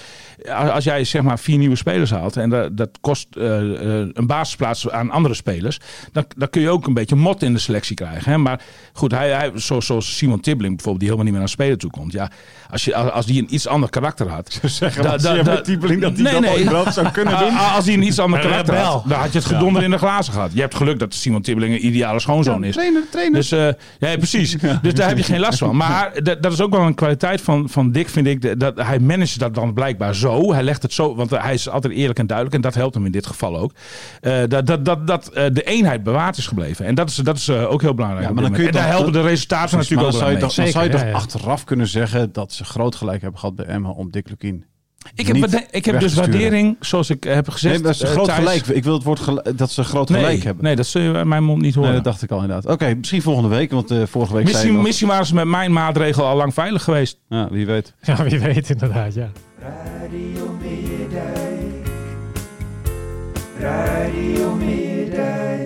[SPEAKER 3] als, jij zeg maar vier nieuwe spelers haalt... en dat, dat kost eh, eh, een basisplaats aan andere spelers... Dan, dan kun je ook een beetje mot in de selectie krijgen. Hè? Maar goed, hij, hij, zo, zoals Simon Tibbling bijvoorbeeld... die helemaal niet meer naar spelen toe komt. Ja, als, je, als die een iets ander karakter had...
[SPEAKER 1] zeggen,
[SPEAKER 3] Da-
[SPEAKER 1] Tiebeling dat hij
[SPEAKER 3] Nee,
[SPEAKER 1] dat
[SPEAKER 3] nee.
[SPEAKER 1] ooit wel zou kunnen doen?
[SPEAKER 3] Als hij een iets ander
[SPEAKER 2] Een
[SPEAKER 3] karakter
[SPEAKER 2] rebel.
[SPEAKER 3] had, dan had je het gedonder in de glazen gehad. Je hebt geluk dat Simon Tibbeling een ideale schoonzoon is.
[SPEAKER 1] Trainer, trainer.
[SPEAKER 3] Dus eh, ja, precies. Dus daar heb je geen last van. Maar dat, dat is ook wel een kwaliteit van, van Dick, vind ik. Dat hij managt dat dan blijkbaar zo. Hij legt het zo, want hij is altijd eerlijk en duidelijk. En dat helpt hem in dit geval ook. Eh, dat dat, dat, dat eh, de eenheid bewaard is gebleven. En dat is, dat is eh, ook heel belangrijk.
[SPEAKER 1] Ja, maar dan kun je
[SPEAKER 3] moment. en daar
[SPEAKER 1] toch-
[SPEAKER 3] helpen de resultaten natuurlijk ook
[SPEAKER 1] zou
[SPEAKER 3] wel
[SPEAKER 1] je toch, dan zou je
[SPEAKER 2] Zeker,
[SPEAKER 1] toch
[SPEAKER 2] ja, ja.
[SPEAKER 1] achteraf kunnen zeggen dat ze groot gelijk hebben gehad bij Emma om Dick Lukien.
[SPEAKER 3] Ik heb, ik heb dus waardering, zoals ik heb gezegd.
[SPEAKER 1] Nee, dat ze groot gelijk. Ik wil het woord dat ze groot
[SPEAKER 3] Nee,
[SPEAKER 1] gelijk hebben.
[SPEAKER 3] nee, dat zul je uit mijn mond niet horen.
[SPEAKER 1] Nee, dat dacht ik al inderdaad. Oké, misschien volgende week, want eh, vorige week zei je
[SPEAKER 3] Misschien,
[SPEAKER 1] nog...
[SPEAKER 3] misschien waren ze met mijn maatregel al lang veilig geweest.
[SPEAKER 1] Ja, wie weet.
[SPEAKER 2] Ja, wie weet inderdaad, ja.
[SPEAKER 4] Radio Meerdijk. Radio Meerdijk.